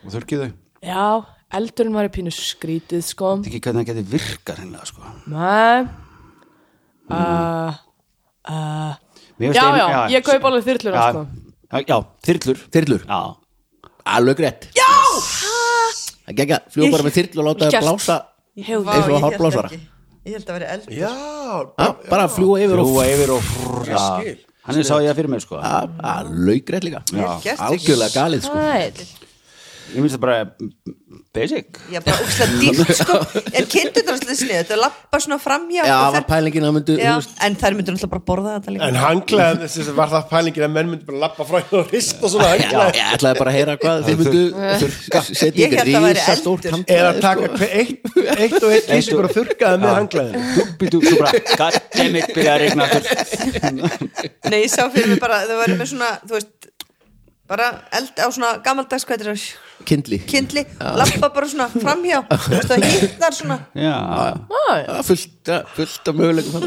og þurrkið þau. Já, eldurinn var í pínu skrítið sko. Þetta ekki hvernig það geti virkað hreinlega, sko. Nei. Uh, uh, Já, ein- já, ég kaup alveg þyrluna, já, sko. já, já, þyrlur. Þyrlur, Já, alveg rétt. Já! Það gegja, fljúa bara með þyrlu og láta það blása Eins og hárblásara. ekki. Ég held að vera eld Já, Já, bara fljúa yfir og Rúa yfir og já, er sá ég það fyrir mig, sko. Alveg rétt líka. Algjörlega galið sko. Sæl Ég finnst það bara basic. Já, bara úkslega dýrt sko. En kindur það svolítið snið, þetta lappa svona framhjá Já, og var pælingin að myndu Já, en þær myndur náttúrulega bara borða þetta líka. En hanglaðan, þess að var það pælingin að menn myndi bara lappa frá hérna og rista svona Já, hanglaðan ég ætlaði bara að heyra hvað þið myndu setja Ég ykkur hélt að væri rísastórt eldur. handklæði, Eða taka sko. hver- eitt, eitt og eitt kísi bara þurrkaði með hanglaðin Býtu, svo bara, goddammit, byrja að regna aftur. Nei, ég sá fyrir mig bara, þau væri með svona, þú veist bara eld á svona gamaldags hvað er það, Kindli kindli lappa bara svona framhjá. Það hittnar svona. Já, fullt, ja, fullt af möguleikum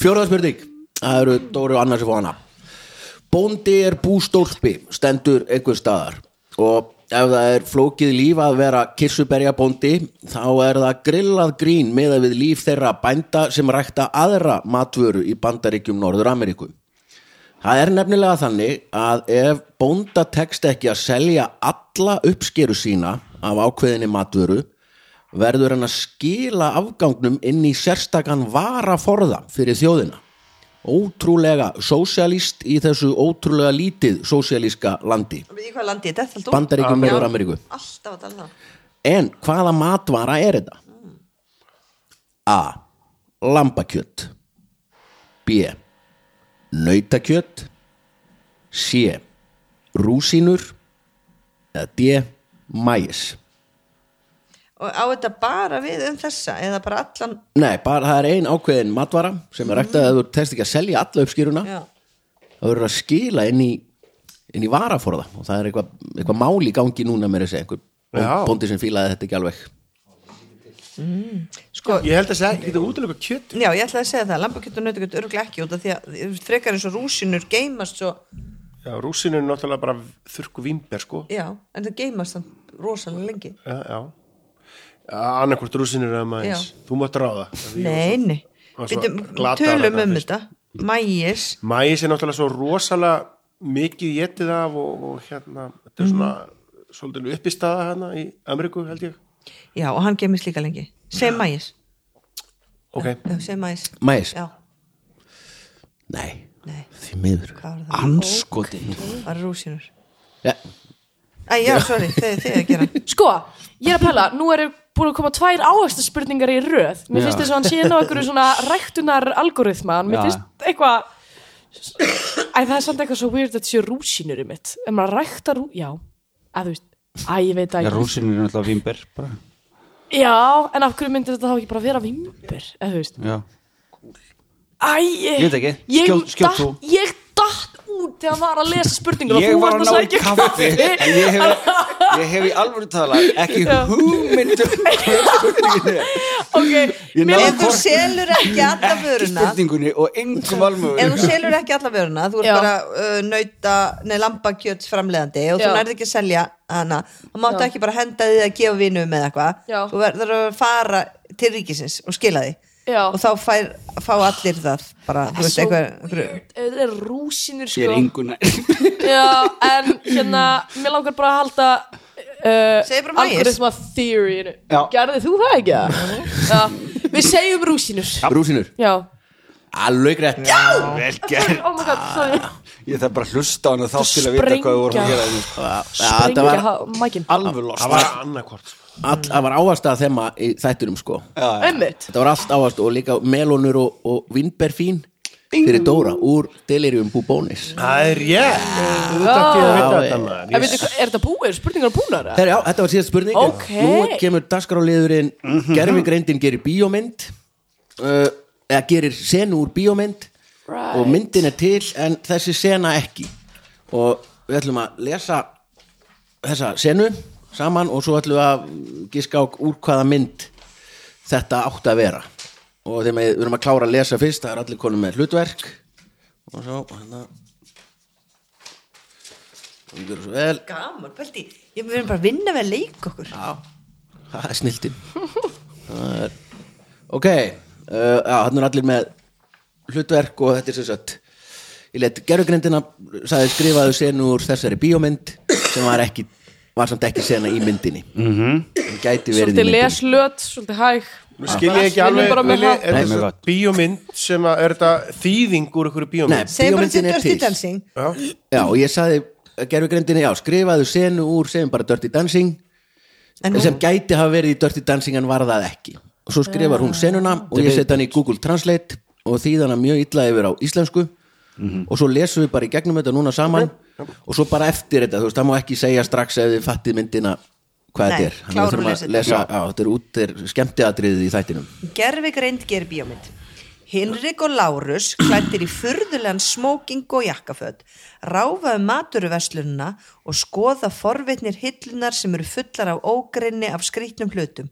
Fjóraða spurning. Það eru Dóri og Annars að fá hana. Bóndi er bústólpi stendur einhver staðar. Og ef það er flókið líf að vera kirsuberja bóndi þá er það grillað grín með við líf þeirra bænda sem rækta aðra matvöru í bandaríkjum Norður Ameríku Það er nefnilega þannig að ef bónda tekst ekki að selja alla uppskeru sína af ákveðinni matvöru verður hann að skila afgangnum inn í sérstakann varaforða fyrir þjóðina ótrúlega sósialist í þessu ótrúlega lítið sósialíska landi í hvað landi þetta er alltaf Bandaríkjum Já. Norður Ameríku Alltaf að tala um það En hvaða matvara er þetta? A. Lambakjött B. Nautakjött C. Rúsínur eða D. Mæs Og á þetta bara við um þessa eða bara allan? Nei, bara það er ein ákveðin matvara sem er ræktað. Að þú test ekki að selja alla uppskýruna Já, það verður að skila inn í inn í varaforða. Og það er eitthvað, eitthvað mál í gangi núna með þessi einhver bóndi sem fílaði þetta ekki alveg sko Ég held að segja ekki þetta útilega kjött Já, ég ætlaði að segja það, lambakjöt og nautakjöt örgulega ekki út af því að frekar eins og rúsinur geymast svo, Já, rúsinu er náttúrulega bara þurrku vimber sko. Já, en það geymast þann rosalega lengi. Já, já. Annarkvort rúsinur eða maður Já. Þú mátt ráða. Nei, nei, glataðar tölum um þetta, mægis, Mæs er náttúrulega svo rosalega mikið getið af og, og hérna, þetta er svona svolítið uppistaða hérna í Ameríku held ég já, og hann geymist líka lengi. Sem mægis, Ok, já, sem mægis. Mæs? Já, Nei, nei, því miður hvað var það? Anskotin Var rúsinur. ja, Æ, já, sorry, þið, þið að gera. Sko, ég er að pæla, nú eru búin að koma tvær áhersluspurningar í röð Mér finnst þess að hann sé ná einhverju svona ræktunar algoritma Mér Já. finnst eitthvað Æ, það er samt eitthvað svo weird að þetta sé rúsínur í mitt Ef maður rækta rú... Já, að þú veist Æ, ég veit Já, ekki rúsinir er náttúrulega vimber bara. Já, en af hverju myndir þetta þá ekki bara vera vimbur Eða þú veist Já, Æ, ég, Ég veit ekki. Ég, Skjót- skjót datt- þú. ég datt út þegar hann var að lesa spurningur og Ég var að ná kaffi. En ég hef, ég hef í alvöru tala Ekki Já. hugmynd um hvað spurningin er. Ok, Ég mér náði Ef þú selur ekki alla Ekki vöruna, spurningunni og engum almögu ef þú selur ekki alla vöruna, þú ert Já. bara uh, nauta, nei, lambakjöt framleiðandi og þú nærði ekki að selja hana, þá máttu ekki bara henda því að gefa vinum með eitthvað, þú verður að fara til ríkisins og skila því Já. og þá fær, fá allir það bara, þú veist, Svo eitthvað, weird. Þetta er rúsinur Ég er sko. engun Já, en hérna Mér langar bara að halda uh. Algoritma theory. Gerði þú það ekki? Já, við segjum rúsinur rúsinur Já, alveg rétt. Oh my god, sorry. Ég þarf bara að hlusta á hana þá til að vita hvað þú voru að gera. Ja, þetta Sprengja var, ha- mækin. Alveg lost. Það var annarkvort all, það var áast að þemma í þættunum sko. Einmitt. Þetta var allt áast og líka melónur og, og vindberfín fyrir Dóra úr Delirium Bubónis Það er rétt. Þú þátt ég að vita Já, þetta ég- maður En veitu, hvað, er þetta búið? Er spurningar búnar? eða? Herra, já, þetta var síðast spurning Ok. Nú kemur dagskráliðurinn mm -hmm. Gerfigreindin gerir bíómynd uh, eða gerir senu úr bíómynd. Right. og myndin er til en þessi sena ekki. Og við ætlum að lesa þessa senu saman og svo ætlum við að giska á úr hvaða mynd þetta átti að vera. Og þegar við erum að klára að lesa fyrst það er allir konum með hlutverk. Og svo hérna. Og við svo vel. Gaman, pælti, ég verður bara að vinna við að leika okkur. Já, það er sniltin það er ok, uh, já, hann er allir með hlutverk og þetta er sem sagt ég let gerfugrindina sagði skrifaðu senu úr þessari bíómynd sem var ekki var samt ekki sena í myndinni. Mm -hmm. gæti verið í Svolítið myndinni. leslöt, svolítið hæg. Nú skil ég ekki alveg það. Er Nei, þetta bíómynd sem að er þetta þýðing úr einhverju Nei, bíómynd til bíómyndin er Dirty til. Dancing. Já. já, og ég sagði gerfugrindina, já, skrifaðu senu úr segjum bara Dirty Dancing. En sem gæti hafa verið í Dirty Dancing en var það ekki. Og svo skrifar hún senuna og ég setja hann í Google Translate og þýð hana mjög illa yfir á íslensku. Og svo lesum við bara í gegnum þetta núna saman og svo bara eftir þetta, þú veist, það má ekki segja strax ef þið fattið myndina hvað þetta er. Þannig að þurfum að lesa á, þetta er út er skemmtiatriðið í þættinum. Gerfigreind gerir bíómynd. Hinrik og Lárus klættir í furðulegan smóking og jakkaföt ráfa um maturverslununa og skoða forvitnir hillunar sem eru fullar af ógreinni af skrýtnum hlutum.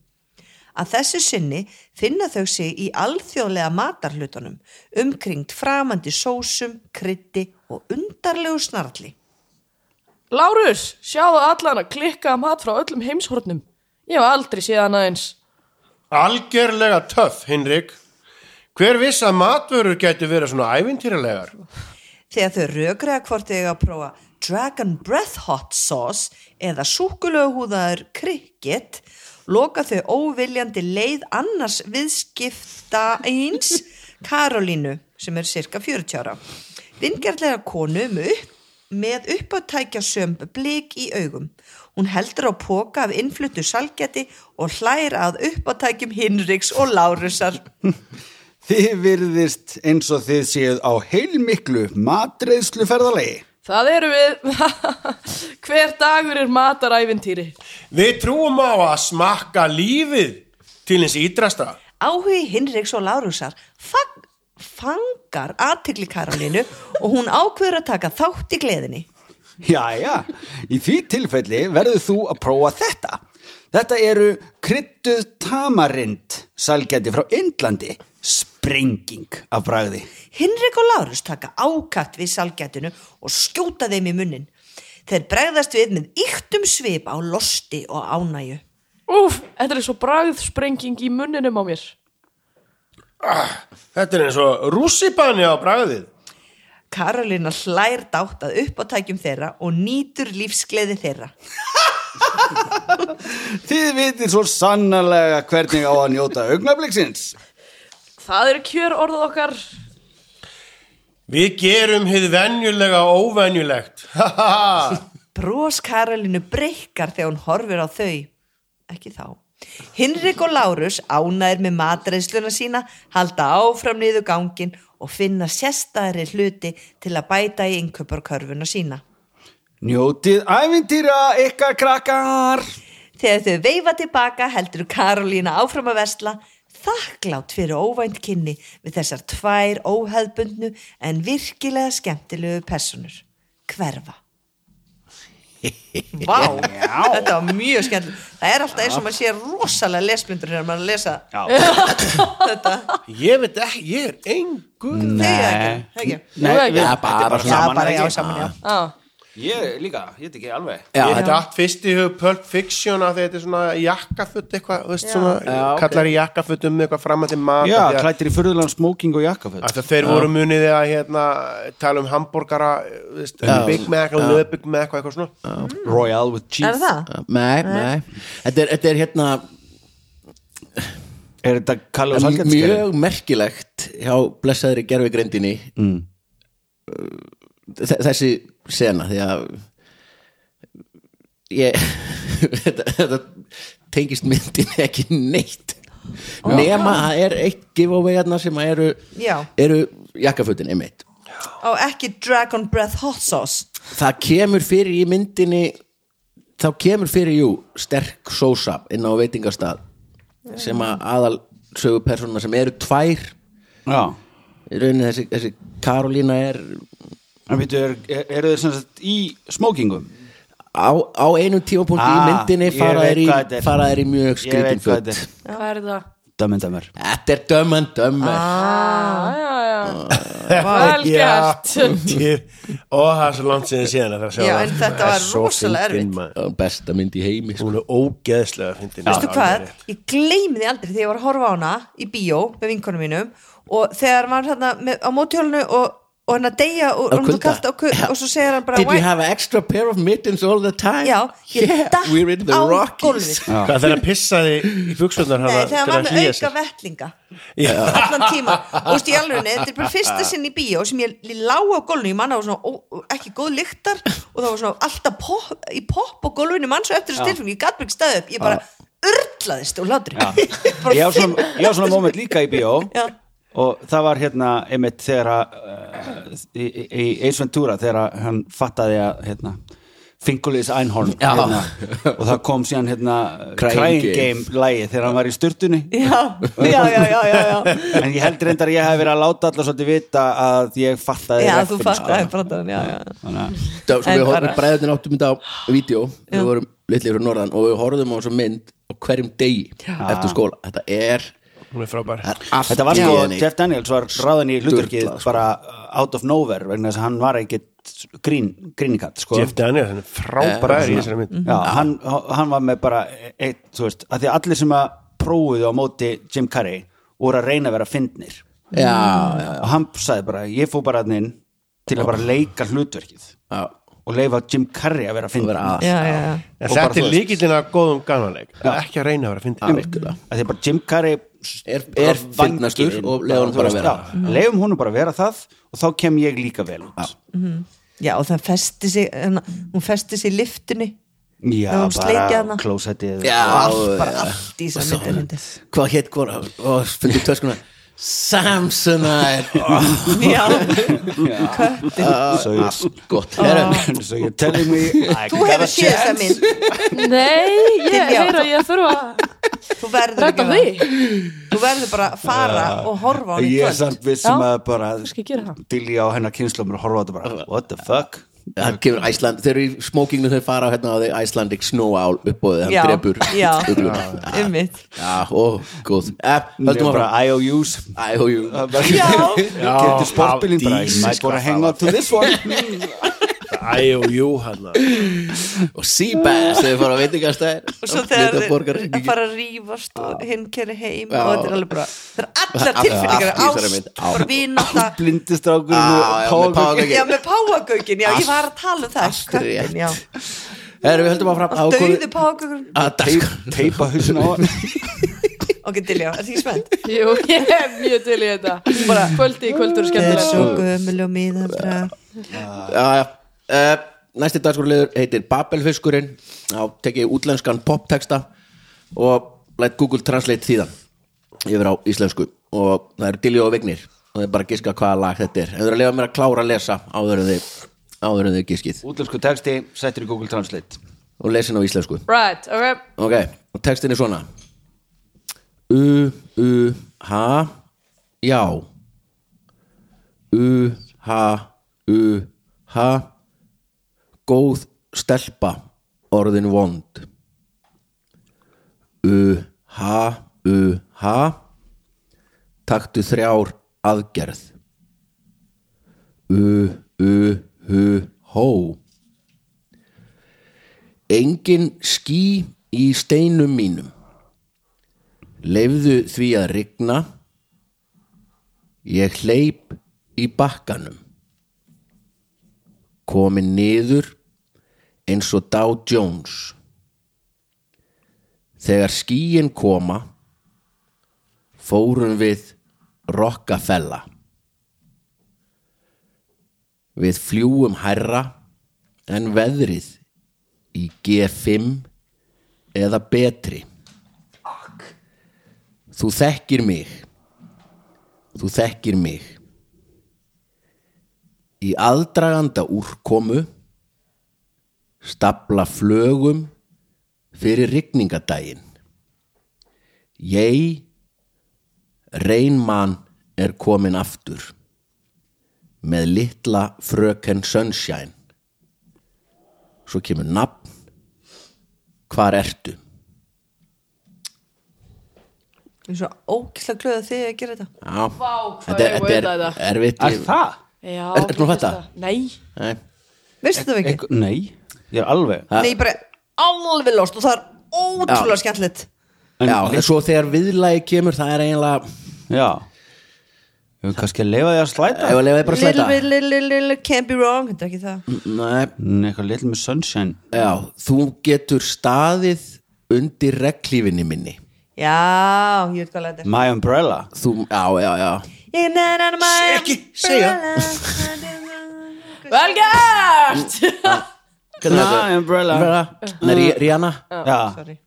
Að þessu sinni finna þau sig í alþjóðlega matarhlutunum umkringt framandi sósum, krytti og undarlegu snarli Lárus, sjáðu allan að klikka mat frá öllum heimshornum Ég hef aldrei séð hana eins Algerlega töff, Hinrik Hver viss að matvörur gæti verið svona ævintýralegar? þegar þau rökriða hvort eiga að prófa Dragon Breath Hot Sauce eða súkulöguhúðaður Cricket loka þau óviljandi leið annars viðskipta eins Karolínu sem er cirka 40 ára. Vingjarlega konu með, upp, með uppáttækja sömb blik í augum. Hún heldur á póka af innfluttu salgeti og hlær að uppáttækjum Hinriks og Lárusar. Þið virðist eins og þið séuð á heilmiklu matreiðslu ferðalegi. Það eru við Hver dagur er matarævintýri Við trúum á að smakka lífið til hins ídrasta. Áhugi Hinriks og Lárusar fang, fangar aðtikli Karolínu og hún ákveður að taka þátt í gleðinni. Jæja, í því tilfelli verður þú að prófa þetta. Þetta eru kryttuð tamarind salgæti frá Indlandi. Sprenging af bragði. Hinrik og Lárus taka ákatt við salgætinu og skjóta þeim í munnin. Þeir bregðast við með yktum svip á losti og ánæju. Úf, þetta er svo bragðsprenging í munninum á mér Þetta er eins og rússipanni á bragðið. Karolina hlær dátt að uppátækjum þeirra og nýtur lífsgleði þeirra. Þið vitir svo sannarlega hvernig á að njóta augnabliksins. Það eru kjör orðað okkar Við gerum hið venjulega óvenjulegt. Haha. Brós Karolínu breykar þegar hún horfir á þau. Ekki þá. Hinrik og Lárus ánæðir með matreiðsluna sína, halda áfram niður gangin og finna sérstæðri hluti til að bæta í innköparkörfuna sína. Njótið ævintýra ykkar krakkar. Þegar þau veifa tilbaka heldur Karolína áfram að vesla, þakklátt fyrir óvænt kynni við þessar tvær óhefbundnu en virkilega skemmtilegu personur. Hverfa. Vá, þetta var mjög skemmtilegt. Það er alltaf eins og maður sé rosalega lesblindur þegar maður er að lesa þetta. Ég veit ekki, ég er engur. Nei, þetta er bara bara Já, saman. já, já. Ég líka, ég veit ekki alveg. Já, ég þetta- þetta allt fyrst í hug Pulp Fiction að þetta er svona jakkafutt eitthvað, þú veist svona, Já, ok. kallar í jakkafutt um eitthvað fram að til mat Já, af því að- klættir í fyrðulega smóking og jakkaföld. að þeir voru muniði að hérna, tala um hambúrgara þú veist, Big Mac og Löbig Mac og eitthvað svona Royal with cheese. Er það? Nei, nei Þetta er, þetta er hérna Er þetta Kalli og Salgætskeri? mjög merkilegt hjá blessaðri gerfi greindinni mm. Þessi sena því að ég þetta, þetta tengist myndin ekki neitt nema að það er eitt giveaway hérna sem að eru, Já. eru jakkafutin einmitt Og ekki Dragon Breath Hot Sauce. það kemur fyrir í myndinni þá kemur fyrir jú sterk sósa inn á veitingastað sem að aðal sögu persóna sem eru tvær Já. í rauninni þessi, þessi Karolína er er, er, eru þeir sem sagt í smókingum? á, á einum tímapunkti í Ah, myndinni ég fara þeir í, er. í mjög skritin hvað föt þetta Hvað er það? Dömmen, dömmer. þetta er dömmen dömmer Ah, já, já Vel gert Ég- og það er svo langt sinni síðan að það sjá Já, en þetta var rosalega erfitt. besta mynd í heimi sko. hún er ógeðslega fyndin Veistu hvað, ég gleymi því aldrei þegar ég var að horfa á hana í bíó með vinkonum mínum og þegar maður hérna með, á mótjólinu og, og hann að deyja og, og, og, og svo segir hann bara did you have an extra pair of mittens all the time? Já, ég yeah, datt we're in the á Rockies. gólfið. Hvað þegar hann pissaði í buksvöldnar Nei, þegar hann var með auka vettlinga. Allan tíma. Og veist ég alveg, þetta er bara fyrsta sinn í bíó sem ég lá á gólfinu, ég manna á svona ó, ekki góð lyktar og það var svona alltaf pop, í pop á gólfinu mann svo eftir þessu tilfengi, ég gatt mig ekki staðið upp. Ég bara urlaðist og látri Ég á svona, moment líka í bíó. Já. Og það var hérna einmitt þegar að uh, í, í, Ace Ventura þegar hann fattaði að hérna Fingulis Einhorn Já. hérna, og það kom síðan hérna Crying Crying Game. Lægi þegar hann var í sturtunni. Já, já, já, já, já, já. en ég held reyndar að ég hef verið að láta allar svolítið vita að ég fattaði já þú fattaði brandarann, já, já. Sko, En við bræðin áttum þetta á vídeo. Við vorum litlir frá norðan og við horfum á þessu mynd á hverjum degi eftir skóla. Þetta er, hún er frábær Þetta var sko. Jeff Daniels var ráðan í Sturlað, sko. bara out of nowhere vegna þess að hann var ekkit grín, grínikat sko. Jeff Daniels, hann er frábær í þessari mynd Já, hann, hann var með bara eitt, þú veist, að því allir sem að prófuðu á móti Jim Carrey voru að reyna að vera fyndnir og hann sagði bara, ég fór bara inn til að bara leika hlutverkið já. Og leifa Jim Carrey að vera að finna já, já, já. En þetta er líkillin að góðum gananleik ekki að reyna að vera að Algjörlega. að því bara Jim Carrey Er- er fyndnastur og leyfum honum bara að vera það. leifum honum bara að vera það og þá kem ég líka vel út já, og það festi sig hérna, hún festi sig í liftunni já, hún bara hana. klósettið Já, allt, bara allt í þess að myndi hvað hétt hvora og fundið töskuna Samsonite já, you, allt gott. You're telling me I þú hefur séð þess að chance mynd. Nei, ég heyra ég þurfa þú verður rætta að gera því þú verður bara að fara og horfa á hann í ég er samt vissum Já. að bara Skal ég það? Á hennar kynnslumur og horfa á þetta bara what the fuck það kemur Æsland þeir eru í smókingnu þau fara hérna á því Icelandic snow owl uppbóðið hann Já, drefur já. já, ó, góð. Eh, höldum er bara áfram IOUs já, Getur sportbílinn bara I dísi, might sko, wanna hang out to this one Og jú hann og Seabass þegar fara að veitingastæðir. Og svo þegar þeir fara að rífast og hinn keri heim og þetta er alveg bara það er allar tilfinningar ást, bara vinnáta blindistrákur Já, með páfagaukin. já, með páagaukin, já, ég var að tala um það rétt. já, Erum við höldum áfram að dauði páagaukin að teipa hausin á ok, til já, er það ekki spennt? Jú, ég er mjög til í þetta. Bara kvöldi í kvöldur það er skemmtilegt svo gömul og miðaldra. Já, já uh, Næsti dagskorliður heitir Babelfiskurinn. Já, tekið ég útlenskan poptexta og lætt Google Translate þýðan yfir á íslensku. Og það eru Dilljó og Vignir. Og þið bara giska hvaða lag þetta er. En þau eru að lifa mér að klára að lesa áður en þið áður en þið giskið. Útlensku texti settir í Google Translate. Og lesin á íslensku. Right, ok. Ok, og textin er svona. U, U, ha Já. U, ha, U, ha Góð stelpa orðin vond. U, ha, U, ha Taktu þrjár aðgerð. U, U, hu, hó Engin ský í steinum mínum. Leifðu því að rigna. Ég hleyp í bakkanum. Komin niður eins og Dow Jones. Þegar skýin koma fórum við Rockafella Við fljúum hærra en veðrið í G5 eða betri. Þú þekkir mig. Þú þekkir mig. Í aðdraganda úrkomu stapla flögum fyrir rigningadaginn Ég reynmann er komin aftur með litla fröken Sunshine. Svo kemur nafn hvar ertu? Ég er svo glöð að þið að gera þetta. Já, Vá, hvað þetta, ég þetta veit er þetta. erfitt er það? Já, Er- fatta? Nei, Nei, veistu það ekki? Einhver, nei, ég er alveg. Ha? nei, ég bara alveg lost og það er ótrúlega skemmtilegt. En, Já, en svo þegar viðlagi kemur það er eiginlega já. Ég vil kannski að leifa því að slæta. Ef að lefa þið bara að little slæta little, little, little, can't be wrong þetta er ekki það. Nei, Mm, Eitthvað little með sunshine. Já, þú getur staðið undir reglífinni minni. Já, ég veit hvað þetta er. My umbrella. Þú, já, já, já. Ég er nær maður Ekki segja. vel gert Hvernig er My þetta? umbrella. Umbrella? Nei, Rí- Rihanna? Já, Sorry.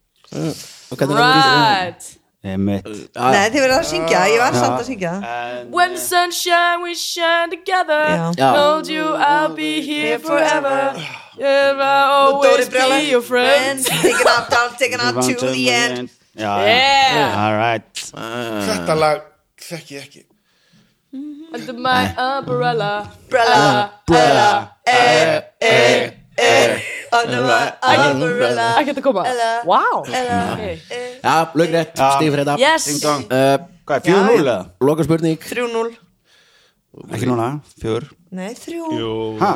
Og hvernig er þetta? Right. Einmitt. Nei, þið verður að syngja, ég var samt að syngja. When the sunshine we shine together. Já. Já. Told you I'll be here forever. Yeah, I'll Dóri always Brjálæ. be your friend. Taking up, down, taking up to the end. Já, Yeah. all right. Þetta lag þekki ég ekki. Under my umbrella. Brella, Umbrella. Under my umbrella Ekki að koma. Wow. Já, lögrétt, stíf fyrir þetta. Uh, Hvað er, fjögur núl eða? Loka spurning 3-0 Ekki núna, fjögur. Nei, 3 Jú, Ha?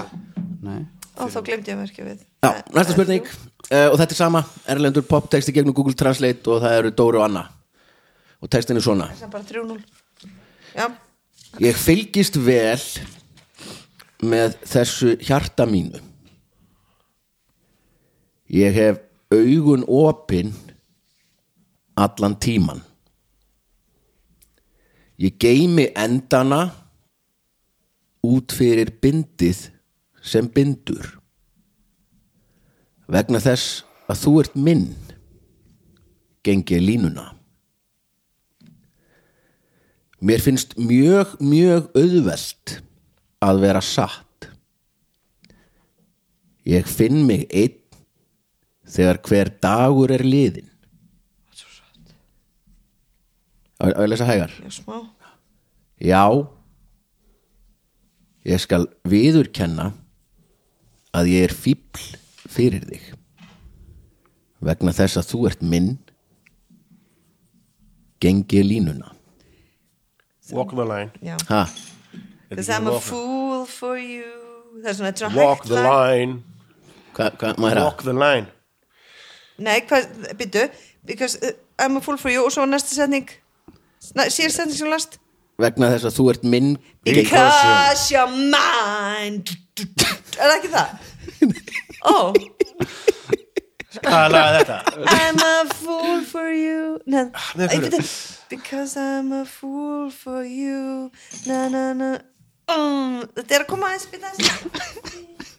Nei. Ó, þá glemdi ég að merkja við. Já, næsta spurning. uh, Og þetta er sama, erlendur poptexti gegnum Google Translate og það eru Dóri og Anna. Og textin er svona. Það er bara 3-0 Já, Ég fylgist vel með þessu hjarta mínu Ég hef augun opin allan tíman. Ég geymi endana út fyrir bindið sem bindur. Vegna þess að þú ert minn, gengi ég línuna. Mér finnst mjög, mjög auðvelt að vera satt. Ég finn mig einn þegar hver dagur er liðin. Á ég að lesa hægar? Já, smá. Já, ég skal viðurkenna að ég er fíbl fyrir þig. Vegna þess að þú ert minn gengi línuna. Walk the line. Because I'm a fool for you. Það er svona, Walk the line. Hva, maður Walk the line Nei, hvað, byttu Because uh, I'm a fool for you. Og svo næsta setning. Síðan setning sem last. Vegna þess að þú ert minn Because you're mine. Er það ekki það? Ó, Hvað lag er þetta? I'm a fool for you. Nei, fyrir. bíddu. Because I'm a fool for you. Na na na. Um, Þetta er að koma aðeins býta aðeins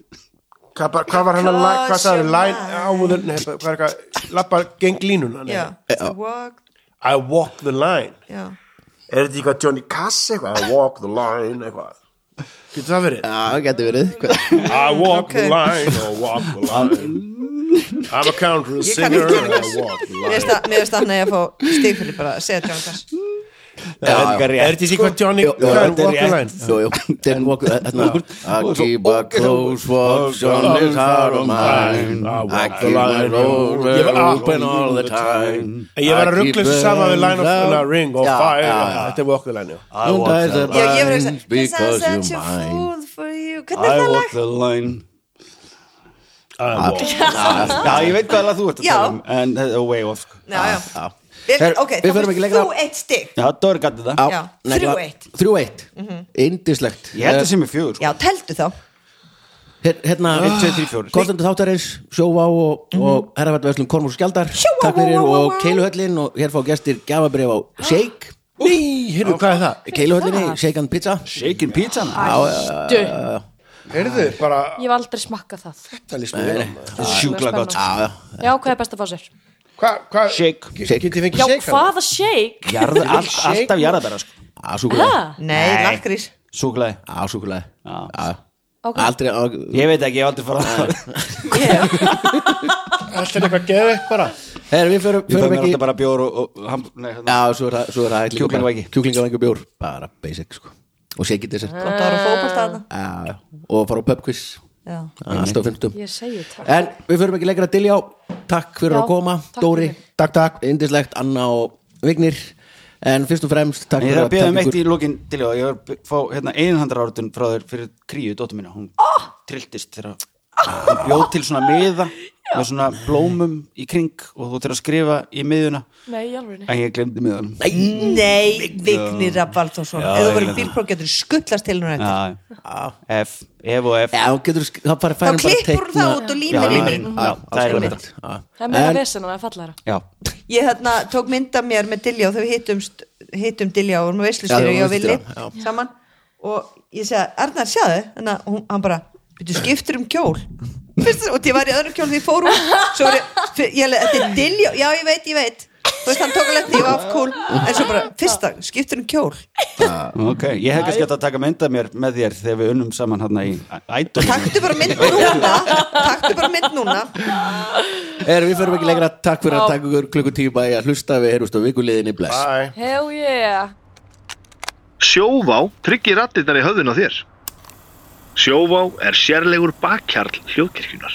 Hvað, hvað var hann að? Hvað sagði line mine. áður? Nei, hvað er eitthvað Lappa geng línuna walk I walk the line Já, Er þetta eitthvað Johnny Cass eitthvað? I walk the line eitthvað Getur það verið? Já, það getur verið I walk Ok. the line or walk the line I'm a country singer Johnny I walk the line mér finnst það hann að ég að fá stig fyrir bara að segja John Cass er líka Er rétt þetta eitthvað Johnny Jú, jú, Cass þetta er walk the rétt. line? Jú, jú, then walk hérna, I keep a close watch on this heart of mine. I keep my doors Ég var- open all the time. Ég var að I keep ruggla þessu saman við Line of them the Ring og Já, Fire. já, já. Þetta er walk the line já. I Don't walk die the the Já, ég var lines að segja because I'm you're such a mine. fool for you. Hvernig er I það walk lag? the line. I walk Já, ég veit hvað lag þú ert að Já. tala um En þetta er way off sko. Já, já Já. Við- Her- Ok, við þá förum ekki lengra. þú eitt stig. Já, Dóri gæti það Já, Já, negla- 3-1. 3-1 Indislegt Ég held að sem er fjögur sko. Já, teltu þá. Her- Hérna, 1, 2, 3, 4 Kostendur þáttarins, Sjóvá og, og herraværdverslum Kormús Skjaldar. Sjóvá, Takk fyrir og. Keiluhöllin og hér fá gestir gafabrif á Shake. Ný, heyrðu, hvað er það? Keiluhöllinni, Shake and Pizza. Shaken pizza Dö, Heyrðu, bara ég hef aldrei smakkað það. Þetta líst mér er sjúkla gott. Já, hvað er best að fá sér? Shake. Getið fengið Já, shake hvaða shake? Jarð, all, Alltaf jarðabæra sko. já, súkulega Ha? Nei, lakrís. Já, súkulega Já. Já, Ok. aldrei á, Ég veit ekki, ég hef aldrei farað Alltaf eitthvað geðveikt bara. Her, Við förum, Ég fæ förum mér ekki alltaf bara bjór og, og ham, nei, hérna. Já, svo er það- svo er það líka bara- Kjúklingavæki. Kjúklingavæki og bjór, bara basic sko. Og Shake dessert Gott að vera fókbalt að það Já, já. og fara á pubquiz Já Alltaf fimmstum Ég segi takk. En við förum ekki lengra til já Takk fyrir Já, að koma, takk Dóri fyrir. Takk, takk, indislegt, Anna og Vignir. En fyrst og fremst, takk Ég fyrir þarf að beða um eitt í lókin til og ég var að fá hérna einhandra áratun frá þér fyrir kríu, dóttur mína. Hún oh! trilltist þegar hún bjóð til svona miða með svona blómum í kring og þú til að skrifa í miðuna Nei, alveg en ég glemdi miðanum. Nei, Vignir Rapp Valþórsson Já, Ef þú verður bílpróf getur skullast til hún F, F og F. Já, þú getur, bara Þá færum bara klippur það út og inn Já, það er konar. Það er meira En- vesen en það er fallara Já, Ég hérna tók mynd af mér með Dilja og þau hittumst hittum Dilja og þau veislusýri voru ég og Vili saman. Og ég segi, Arnar, sjáðu? Að hún- hann bara, byrju skiptur um kjól? Fyrst, og ég var í öðrum kjól því ég fór úr svo var ég, ég þetta er Dilja já, ég veit, ég veit. Þú veist, hann tók alveg eftir, ég var cool. En svo bara, fyrsta, skiptur um kjól? Ok, ég hef kannski hægt að taka mynda mér með þér þegar við unnum saman hérna í ædol taktu bara mynd núna. Taktu bara mynd núna. Er, við förum ekki lengra, takk fyrir að taka ykkur klukkutíma í að hlusta. Við heyrumst á vikuliðinni. Bless. Bye. Hell yeah. Sjóvá tryggir rattirnar í höfðun á þér. Sjóvá er sérlegur bakkjarl hljóðkirkjunar.